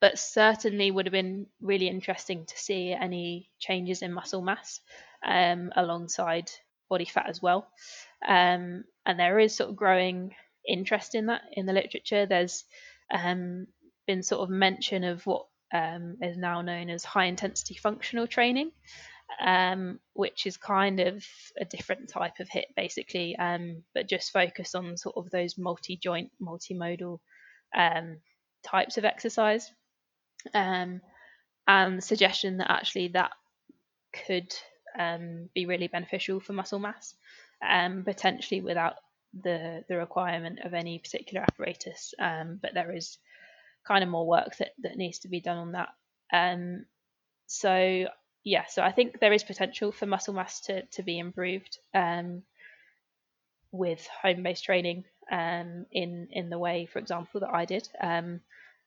but certainly would have been really interesting to see any changes in muscle mass um, alongside body fat as well. Um, and there is sort of growing interest in that in the literature. There's um, been sort of mention of what um, is now known as high intensity functional training, um, which is kind of a different type of HIIT, basically, um, but just focus on sort of those multi joint, multimodal um, types of exercise. Um, and the suggestion that actually that could um, be really beneficial for muscle mass, um, potentially without the the requirement of any particular apparatus. But there is kind of more work that, that needs to be done on that. So yeah, so I think there is potential for muscle mass to to be improved um, with home based training um, in in the way, for example, that I did. Um,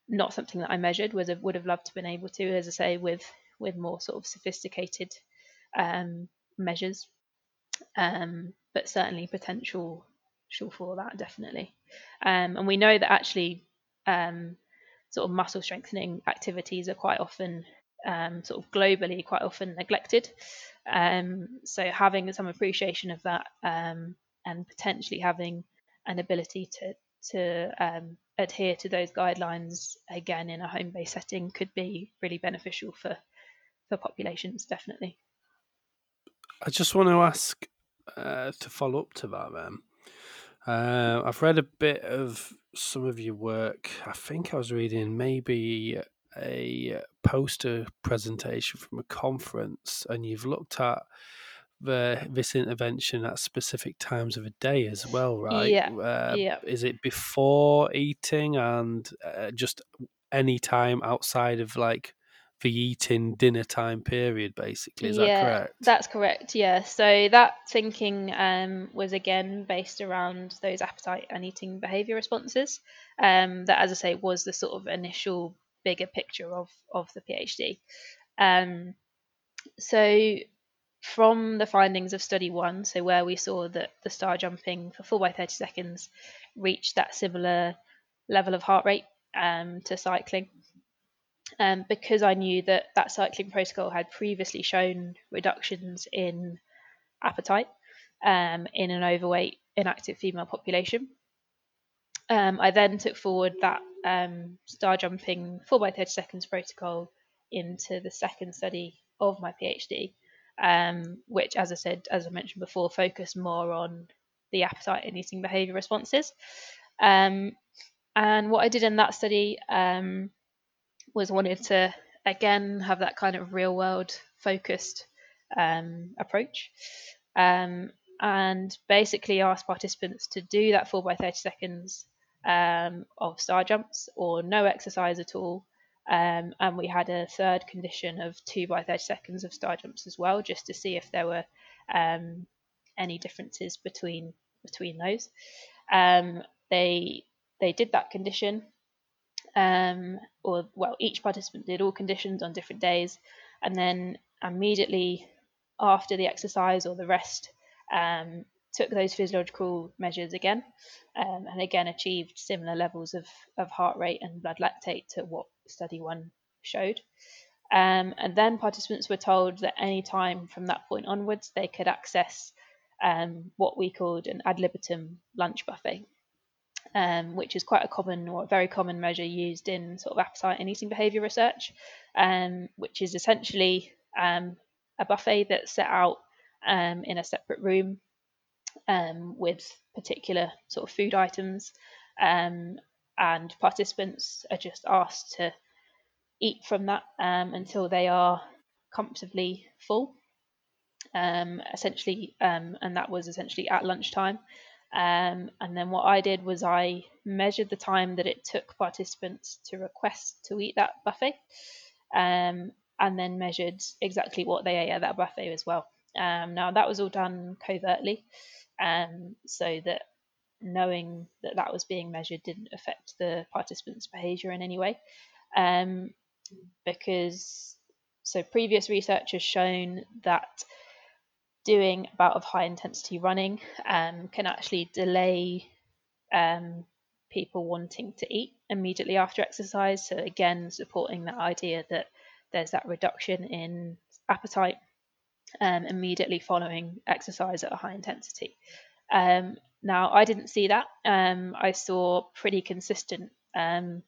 not something that I measured. Was would have loved to been able to, as I say, with with more sort of sophisticated um, measures. Um, but certainly potential for that definitely. Um, and we know that actually sort of muscle strengthening activities are quite often um, sort of globally quite often neglected. Um, so having some appreciation of that um, and potentially having an ability to to um, adhere to those guidelines again in a home-based setting could be really beneficial for for populations definitely. I just want to ask uh, to follow up to that then. Uh, I've read a bit of some of your work. I think I was reading maybe a poster presentation from a conference, and you've looked at the this intervention at specific times of a day as well, right? Yeah. Uh, yeah. Is it before eating and uh, just any time outside of like the eating dinner time period basically is yeah, that correct that's correct yeah so that thinking um, was again based around those appetite and eating behavior responses um, that as i say was the sort of initial bigger picture of of the phd um, so from the findings of study one so where we saw that the star jumping for 4 by 30 seconds reached that similar level of heart rate um, to cycling um, because I knew that that cycling protocol had previously shown reductions in appetite um, in an overweight inactive female population. Um, I then took forward that um, star jumping 4 by 30 seconds protocol into the second study of my PhD, um, which, as I said, as I mentioned before, focused more on the appetite and eating behavior responses. Um, and what I did in that study um, was wanted to again have that kind of real world focused um, approach and basically ask participants to do that 4 by 30 seconds um, of star jumps or no exercise at all. Um, and we had a third condition of 2 by 30 seconds of star jumps as well just to see if there were um, any differences between between those. Um, they they did that condition um, or well, each participant did all conditions on different days, and then immediately after the exercise or the rest, um, took those physiological measures again, um, and again achieved similar levels of, of heart rate and blood lactate to what study one showed. Um, and then participants were told that any time from that point onwards, they could access um, what we called an ad libitum lunch buffet um, which is quite a common or a very common measure used in sort of appetite and eating behavior research, um, which is essentially um, a buffet that's set out um, in a separate room um, with particular sort of food items, um, and participants are just asked to eat from that until they are comfortably full. essentially, and that was essentially at lunchtime. Um, and then what I did was I measured the time that it took participants to request to eat that buffet, um, and then measured exactly what they ate at that buffet as well. Um, now that was all done covertly, um, so that knowing that that was being measured didn't affect the participants' behaviour in any way, um, because so previous research has shown that doing a bout of high intensity running um, can actually delay um, people wanting to eat immediately after exercise. So, again, supporting that idea that there's that reduction in appetite um, immediately following exercise at a high intensity. Um, now, I didn't see that. Um, I saw pretty consistent um,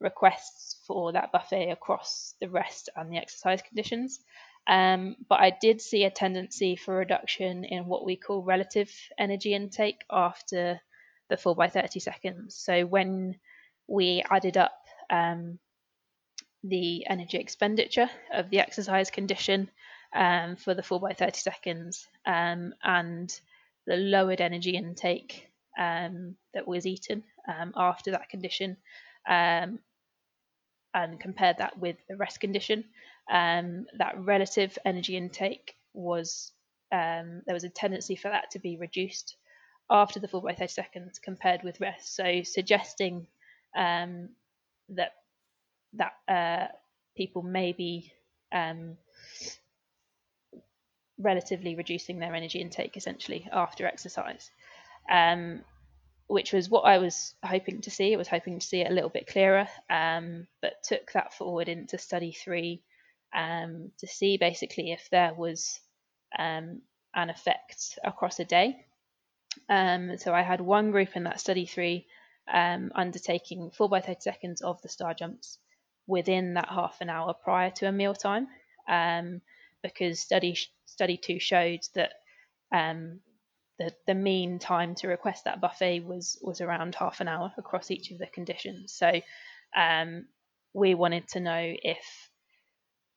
requests for that buffet across the rest and the exercise conditions. Um, but I did see a tendency for reduction in what we call relative energy intake after the 4 by 30 seconds. So when we added up um, the energy expenditure of the exercise condition um, for the 4 by 30 seconds um, and the lowered energy intake um, that was eaten um, after that condition um, and compared that with the rest condition, um, that relative energy intake was there was a tendency for that to be reduced after the 4 by 30 seconds compared with rest. So suggesting that that uh, people may be relatively reducing their energy intake essentially after exercise, um, which was what I was hoping to see. I was hoping to see it a little bit clearer, um, but took that forward into study three um, to see basically if there was um, an effect across a day. Um, so I had one group in that study three undertaking 4 by 30 seconds of the star jumps within that half an hour prior to a meal time, um, because study study two showed that um, the the mean time to request that buffet was was around half an hour across each of the conditions. So um, we wanted to know if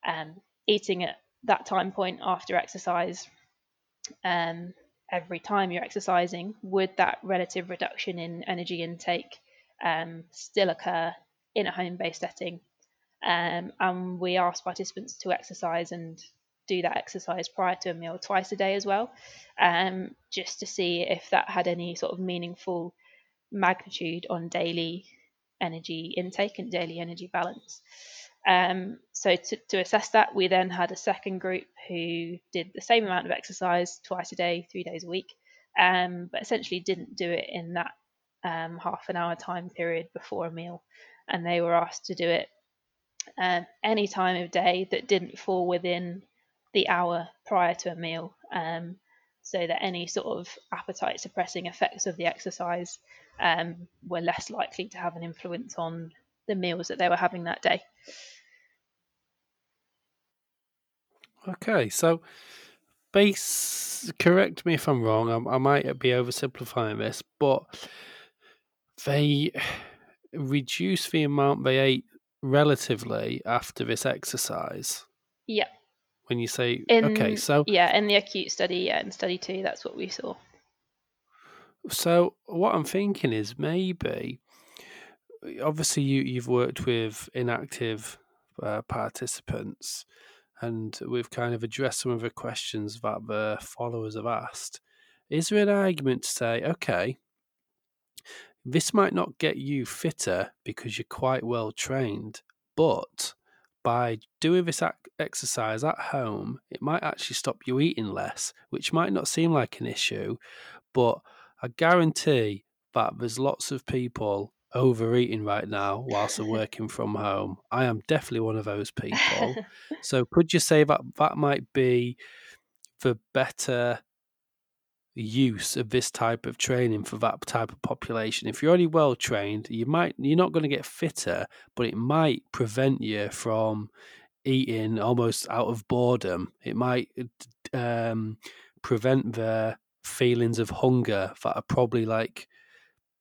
um, eating at that time point after exercise um, every time you're exercising, would that relative reduction in energy intake um, still occur in a home based setting um, and we asked participants to exercise and do that exercise prior to a meal twice a day as well, um, just to see if that had any sort of meaningful magnitude on daily energy intake and daily energy balance. Um, so to, to, assess that, we then had a second group who did the same amount of exercise twice a day, three days a week, um, but essentially didn't do it in that um, half an hour time period before a meal. And they were asked to do it um, any time of day that didn't fall within the hour prior to a meal, um, so that any sort of appetite suppressing effects of the exercise um, were less likely to have an influence on the meals that they were having that day. Okay, so base. Correct me if I'm wrong. I, I might be oversimplifying this, but they reduce the amount they ate relatively after this exercise. Yeah. When you say in, okay, so yeah, in the acute study, yeah, in study two, that's what we saw. So what I'm thinking is maybe, obviously, you you've worked with inactive uh, participants, and we've kind of addressed some of the questions that the followers have asked. Is there an argument to say, okay, this might not get you fitter because you're quite well trained, but by doing this exercise at home, it might actually stop you eating less, which might not seem like an issue, but I guarantee that there's lots of people overeating right now whilst they're working from home. I am definitely one of those people. so could you say that that might be the better use of this type of training for that type of population. If you're only well trained, you might you're not going to get fitter, but it might prevent you from eating almost out of boredom. It might um, prevent the feelings of hunger that are probably like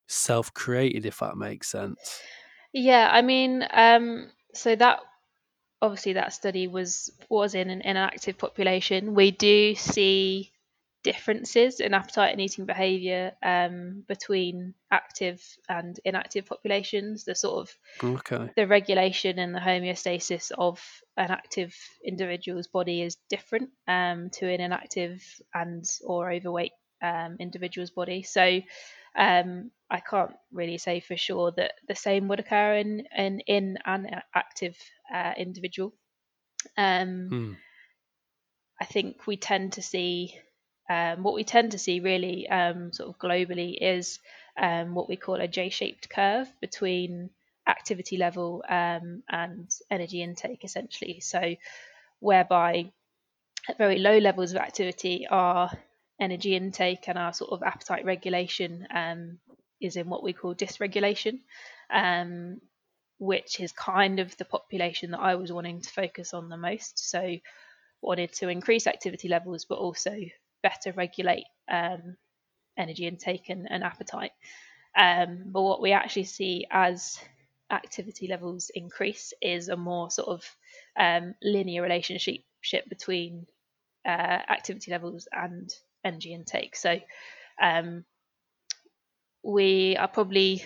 self-created, if that makes sense. Yeah, I mean, um, so that obviously that study was was in an, inactive population. We do see differences in appetite and eating behaviour um, between active and inactive populations. The sort of okay. the regulation and the homeostasis of an active individual's body is different um, to an inactive and or overweight um, individual's body. So um, I can't really say for sure that the same would occur in in, in an active uh, individual. Um, hmm. I think we tend to see um, what we tend to see really um, sort of globally is um, what we call a J-shaped curve between activity level um, and energy intake, essentially. So, whereby at very low levels of activity, our energy intake and our sort of appetite regulation um, is in what we call dysregulation. Um, which is kind of the population that I was wanting to focus on the most. So, wanted to increase activity levels, but also better regulate um, energy intake and, and appetite. Um, but what we actually see as activity levels increase is a more sort of um, linear relationship between uh, activity levels and energy intake. So um, we are probably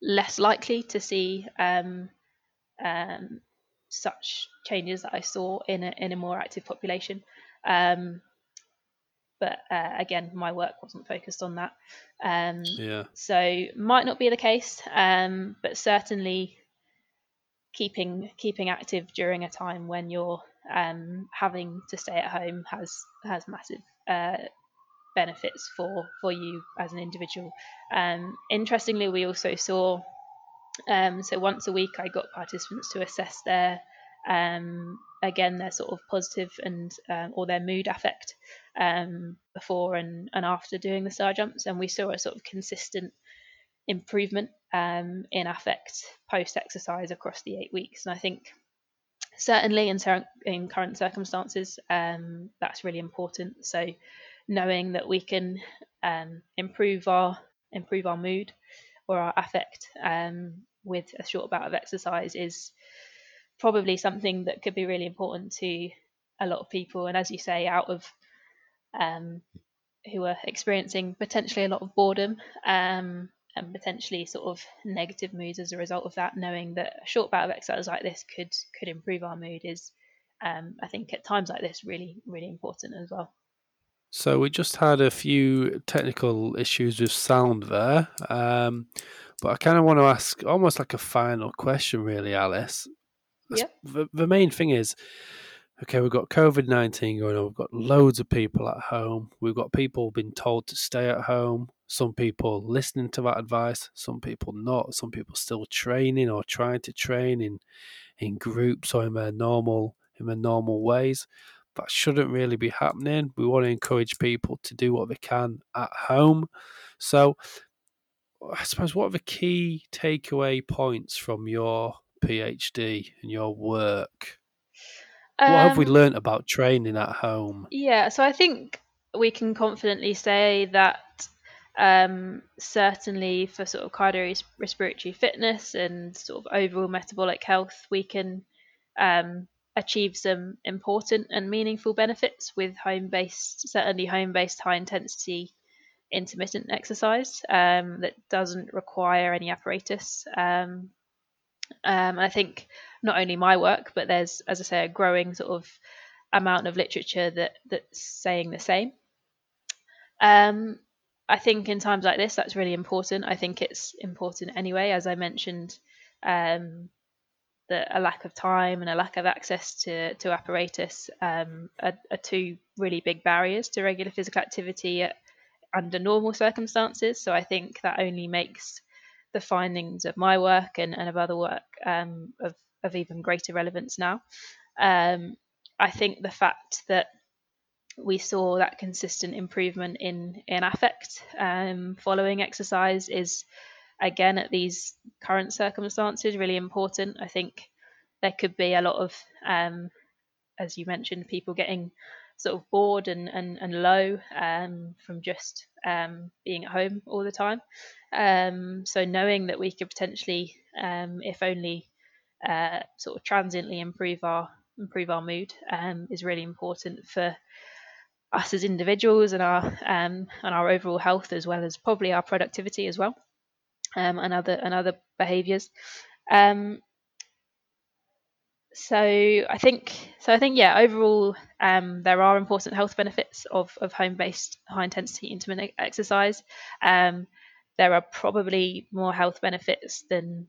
less likely to see um, um, such changes that I saw in a, in a more active population. Um, but uh, again, my work wasn't focused on that. Um, yeah. So might not be the case, um, but certainly keeping keeping active during a time when you're um, having to stay at home has has massive uh, benefits for for you as an individual. Um, interestingly, we also saw um, so once a week I got participants to assess their um, again their sort of positive and um, or their mood affect um, before and, and after doing the star jumps, and we saw a sort of consistent improvement um, in affect post exercise across the eight weeks. And I think certainly in, ter- in current circumstances, um, that's really important. So knowing that we can um, improve our improve our mood or our affect um, with a short bout of exercise is probably something that could be really important to a lot of people. And as you say, out of um, who are experiencing potentially a lot of boredom um, and potentially sort of negative moods as a result of that, knowing that a short bout of exercise like this could could improve our mood is, um, I think, at times like this, really really important as well. So we just had a few technical issues with sound there, um, but I kind of want to ask almost like a final question, really, Alice. Yeah. The, the main thing is, okay, we've got COVID 19 going on. We've got loads of people at home. We've got people being told to stay at home. Some people listening to that advice, some people not. Some people still training or trying to train in, in groups or in their normal in their normal ways. That shouldn't really be happening. We want to encourage people to do what they can at home. So, I suppose what are the key takeaway points from your PhD and your work? what have we Um, learnt about training at home? Yeah, so I think we can confidently say that um, certainly for sort of cardiorespiratory fitness and sort of overall metabolic health, we can um, achieve some important and meaningful benefits with home based, certainly home based high intensity intermittent exercise um, that doesn't require any apparatus. Um, um, I think not only my work, but there's, as I say, a growing sort of amount of literature that that's saying the same. Um, I think in times like this, that's really important. I think it's important anyway, as I mentioned, um, that a lack of time and a lack of access to, to apparatus um, are, are, two really big barriers to regular physical activity at, under normal circumstances. So I think that only makes the findings of my work and, and of other work um, of, of even greater relevance now. Um, I think the fact that we saw that consistent improvement in in affect um, following exercise is again at these current circumstances really important. I think there could be a lot of, um, as you mentioned, people getting sort of bored and and, and low um, from just um, being at home all the time. Um, so knowing that we could potentially, um, if only uh, sort of transiently improve our improve our mood, um, is really important for us as individuals and our um, and our overall health as well as probably our productivity as well um, and other and other behaviors um, so I think so I think yeah overall um, there are important health benefits of, of home-based high intensity intermittent exercise um, there are probably more health benefits than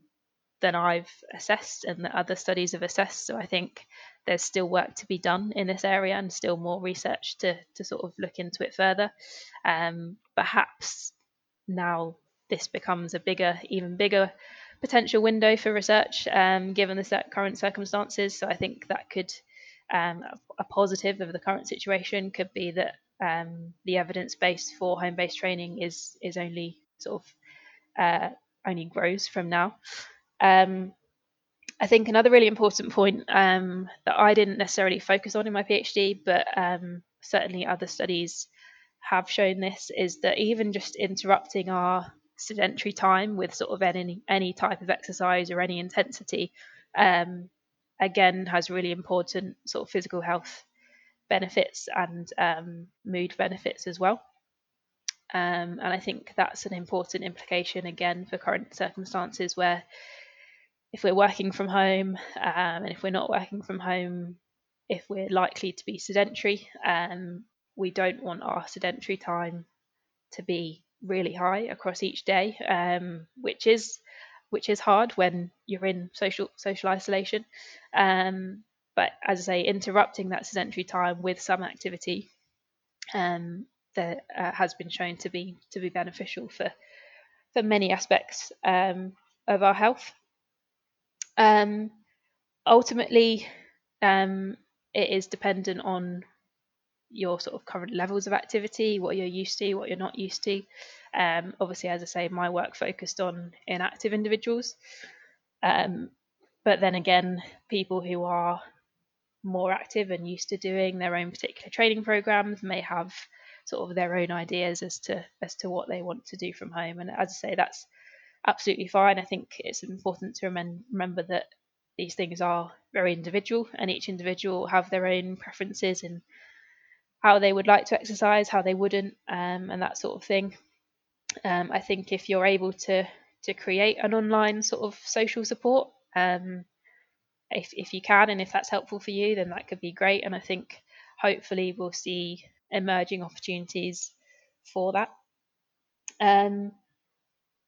than I've assessed and that other studies have assessed so I think there's still work to be done in this area and still more research to, to sort of look into it further. Um, perhaps now this becomes a bigger, even bigger potential window for research um, given the current circumstances. So I think that could, um, a positive of the current situation could be that um, the evidence base for home based training is is only sort of uh, only grows from now. Um, I think another really important point um, that I didn't necessarily focus on in my PhD, but um, certainly other studies have shown this, is that even just interrupting our sedentary time with sort of any any type of exercise or any intensity, um, again has really important sort of physical health benefits and um, mood benefits as well. Um, and I think that's an important implication again for current circumstances where if we're working from home um, and if we're not working from home, if we're likely to be sedentary, um, we don't want our sedentary time to be really high across each day, um, which is which is hard when you're in social social isolation. Um, but as I say, interrupting that sedentary time with some activity um, that uh, has been shown to be to be beneficial for for many aspects um, of our health. Um, ultimately, um, it is dependent on your sort of current levels of activity, what you're used to, what you're not used to. Um, obviously, as I say, my work focused on inactive individuals. Um, but then again, people who are more active and used to doing their own particular training programs may have sort of their own ideas as to as to what they want to do from home. And as I say, that's absolutely fine. I think it's important to remem- remember that these things are very individual, and each individual have their own preferences and how they would like to exercise, how they wouldn't, um, and that sort of thing. Um, I think if you're able to to create an online sort of social support, um, if if you can, and if that's helpful for you, then that could be great. And I think hopefully we'll see emerging opportunities for that. Um,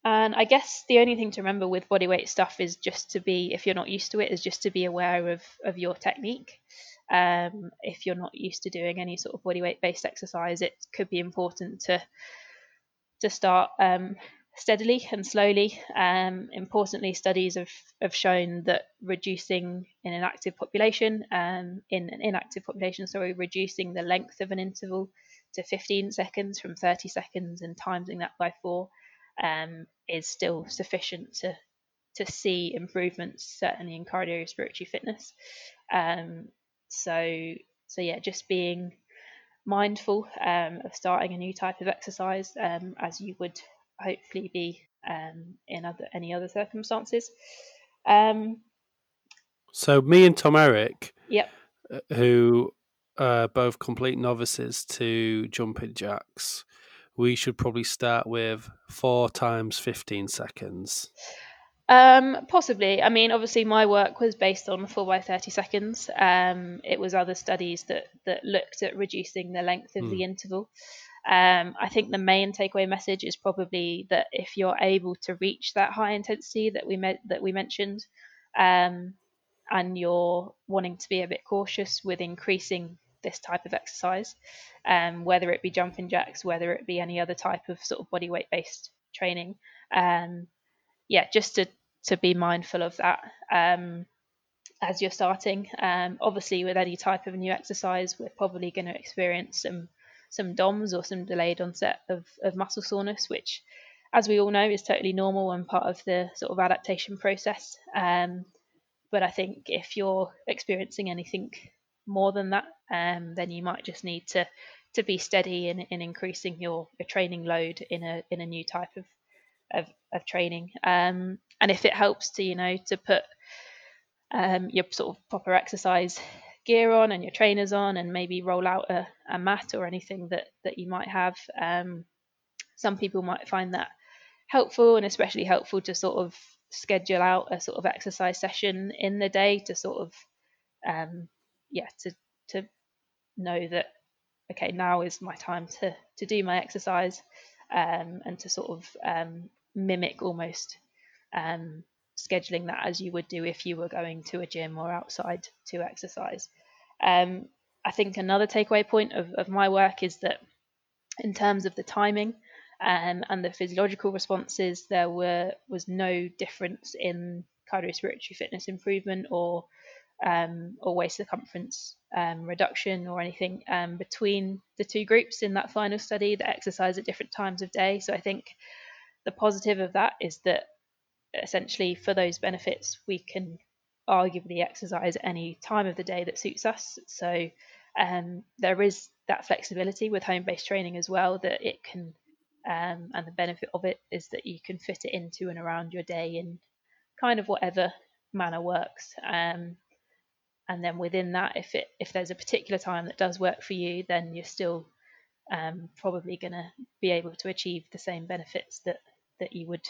and I guess the only thing to remember with bodyweight stuff is just to be, if you're not used to it, is just to be aware of of your technique. Um, if you're not used to doing any sort of bodyweight based exercise, it could be important to to start um, steadily and slowly. Um, importantly, studies have, have shown that reducing in an active population, um, in an inactive population, sorry, reducing the length of an interval to 15 seconds from 30 seconds and timesing that by four um, is still sufficient to to see improvements, certainly in cardiorespiratory fitness. Um, so so yeah, just being mindful um, of starting a new type of exercise um, as you would hopefully be um, in other any other circumstances. Um, so me and Tom Erik, yep, uh, who are both complete novices to jumping jacks, we should probably start with four times fifteen seconds. Um, possibly. I mean, obviously, my work was based on four by thirty seconds. Um, it was other studies that that looked at reducing the length of mm. the hmm. interval. Um, I think the main takeaway message is probably that if you're able to reach that high intensity that we met that we mentioned, um, and you're wanting to be a bit cautious with increasing this type of exercise, um, whether it be jumping jacks, whether it be any other type of sort of body weight based training, um, yeah, just to to be mindful of that um, as you're starting. Um, obviously, with any type of new exercise, we're probably going to experience some some DOMS or some delayed onset of, of muscle soreness, which, as we all know, is totally normal and part of the sort of adaptation process. Um, but I think if you're experiencing anything more than that, um, then you might just need to to be steady in, in increasing your, your training load in a in a new type of of, of training. Um, and if it helps to you know to put um, your sort of proper exercise gear on and your trainers on and maybe roll out a, a mat or anything that that you might have um, some people might find that helpful and especially helpful to sort of schedule out a sort of exercise session in the day to sort of um, yeah to to know that okay now is my time to to do my exercise um, and to sort of um, mimic almost um, scheduling that as you would do if you were going to a gym or outside to exercise. Um, I think another takeaway point of, of my work is that in terms of the timing um, and the physiological responses, there were was no difference in cardiorespiratory fitness improvement or um, or waist circumference um, reduction or anything um, between the two groups in that final study that exercise at different times of day. So I think the positive of that is that essentially for those benefits we can arguably exercise any time of the day that suits us. So um, there is that flexibility with home based training as well that it can, um, and the benefit of it is that you can fit it into and around your day in kind of whatever manner works. Um, and then within that, if it if there's a particular time that does work for you, then you're still um, probably going to be able to achieve the same benefits that that you would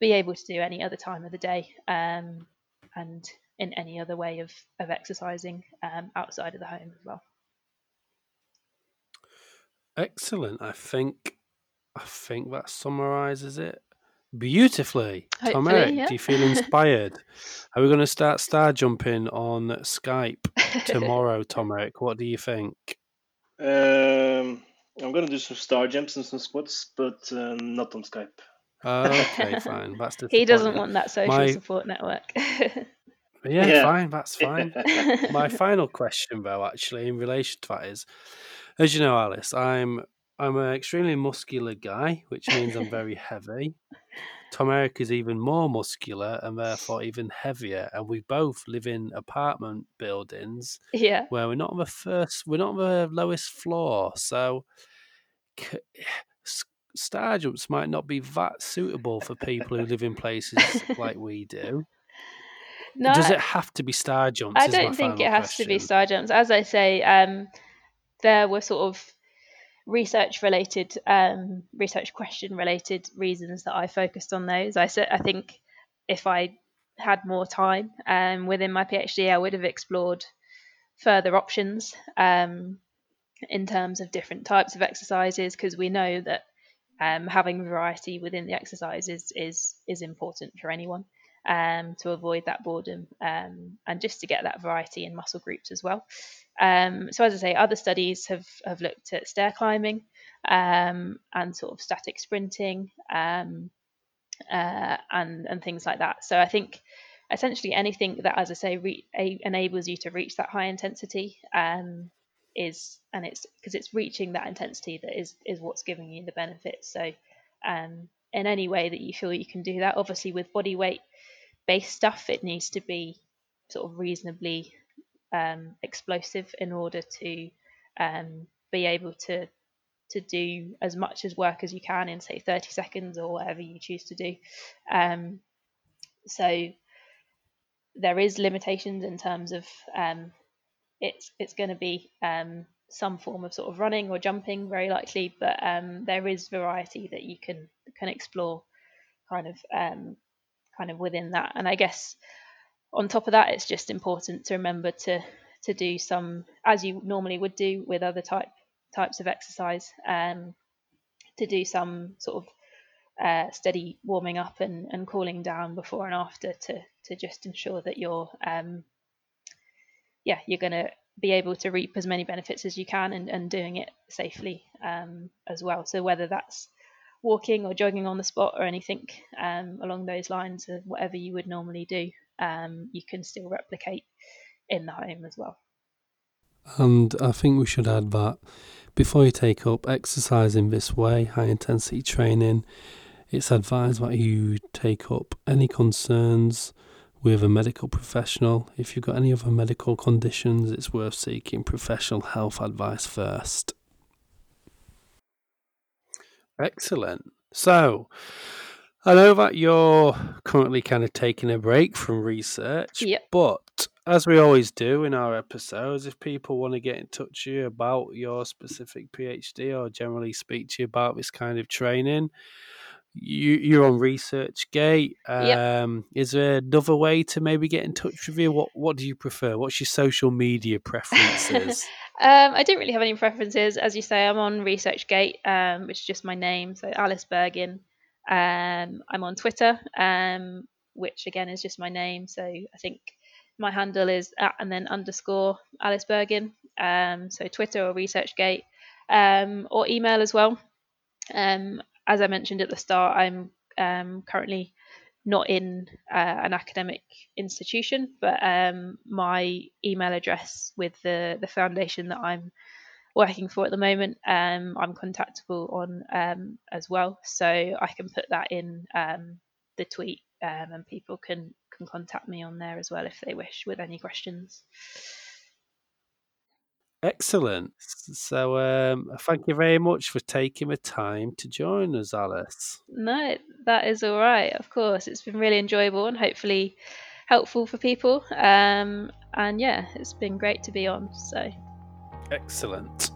be able to do any other time of the day um, and in any other way of, of exercising um, outside of the home as well. Excellent. I think I think that summarizes it beautifully. Hopefully, Tom Erik, yeah. do you feel inspired? Are we going to start star jumping on Skype tomorrow, Tom Erik? What do you think? Um, I'm gonna do some star jumps and some squats, but uh, not on Skype. Okay, fine. That's he doesn't want that social My- support network. Yeah, Yeah. fine. That's fine. My final question, though, actually, in relation to that is, as you know, Alice, I'm I'm an extremely muscular guy, which means I'm very heavy. Tom Erik is even more muscular and therefore even heavier, and we both live in apartment buildings yeah. where we're not on the first, we're not on the lowest floor, so star jumps might not be that suitable for people who live in places like we do. No, Does it have to be star jumps? I don't think it has to be star jumps. As I say, um, there were sort of research related, um, research question related reasons that I focused on those. I I think if I had more time um, within my PhD, I would have explored further options um, in terms of different types of exercises because we know that um, having variety within the exercises is is important for anyone um, to avoid that boredom um, and just to get that variety in muscle groups as well. Um, so as I say, other studies have have looked at stair climbing um, and sort of static sprinting um, uh, and and things like that. So I think essentially anything that, as I say, re- a- enables you to reach that high intensity um, is, and it's because it's reaching that intensity that is is what's giving you the benefits. So um, in any way that you feel you can do that, obviously with body weight based stuff, it needs to be sort of reasonably um, explosive in order to um, be able to to do as much as work as you can in say 30 seconds or whatever you choose to do. Um, so there is limitations in terms of um, it's it's going to be um, some form of sort of running or jumping very likely, but um, there is variety that you can can explore kind of um, kind of within that. And I guess on top of that, it's just important to remember to to do some as you normally would do with other type types of exercise, um, to do some sort of uh, steady warming up and, and cooling down before and after to to just ensure that you're um, yeah you're going to be able to reap as many benefits as you can and, and doing it safely um, as well. So whether that's walking or jogging on the spot or anything um, along those lines or whatever you would normally do, um, you can still replicate in the home as well. And I think we should add that before you take up exercise in this way, high intensity training, it's advised that you take up any concerns with a medical professional. If you've got any other medical conditions, it's worth seeking professional health advice first. Excellent. So, I know that you're currently kind of taking a break from research, Yep. but as we always do in our episodes, if people want to get in touch with you about your specific PhD or generally speak to you about this kind of training, you, you're on ResearchGate. Yep. Um, Is there another way to maybe get in touch with you? What What do you prefer? What's your social media preferences? Um, I don't really have any preferences. As you say, I'm on ResearchGate, um, which is just my name, so Alice Bergin. Um, I'm on Twitter, um, which again is just my name. So I think my handle is at and then underscore Alice Bergin. Um, so Twitter or ResearchGate, um, or email as well. Um, as I mentioned at the start, I'm um, currently not in uh, an academic institution, but my email address with the the foundation that I'm working for at the moment, um, I'm contactable on um, as well. So I can put that in um, the tweet, um, and people can can contact me on there as well if they wish with any questions. Excellent. So, um, thank you very much for taking the time to join us, Alice. No, that is all right. Of course, it's been really enjoyable and hopefully helpful for people. Um, and yeah, it's been great to be on. So, excellent.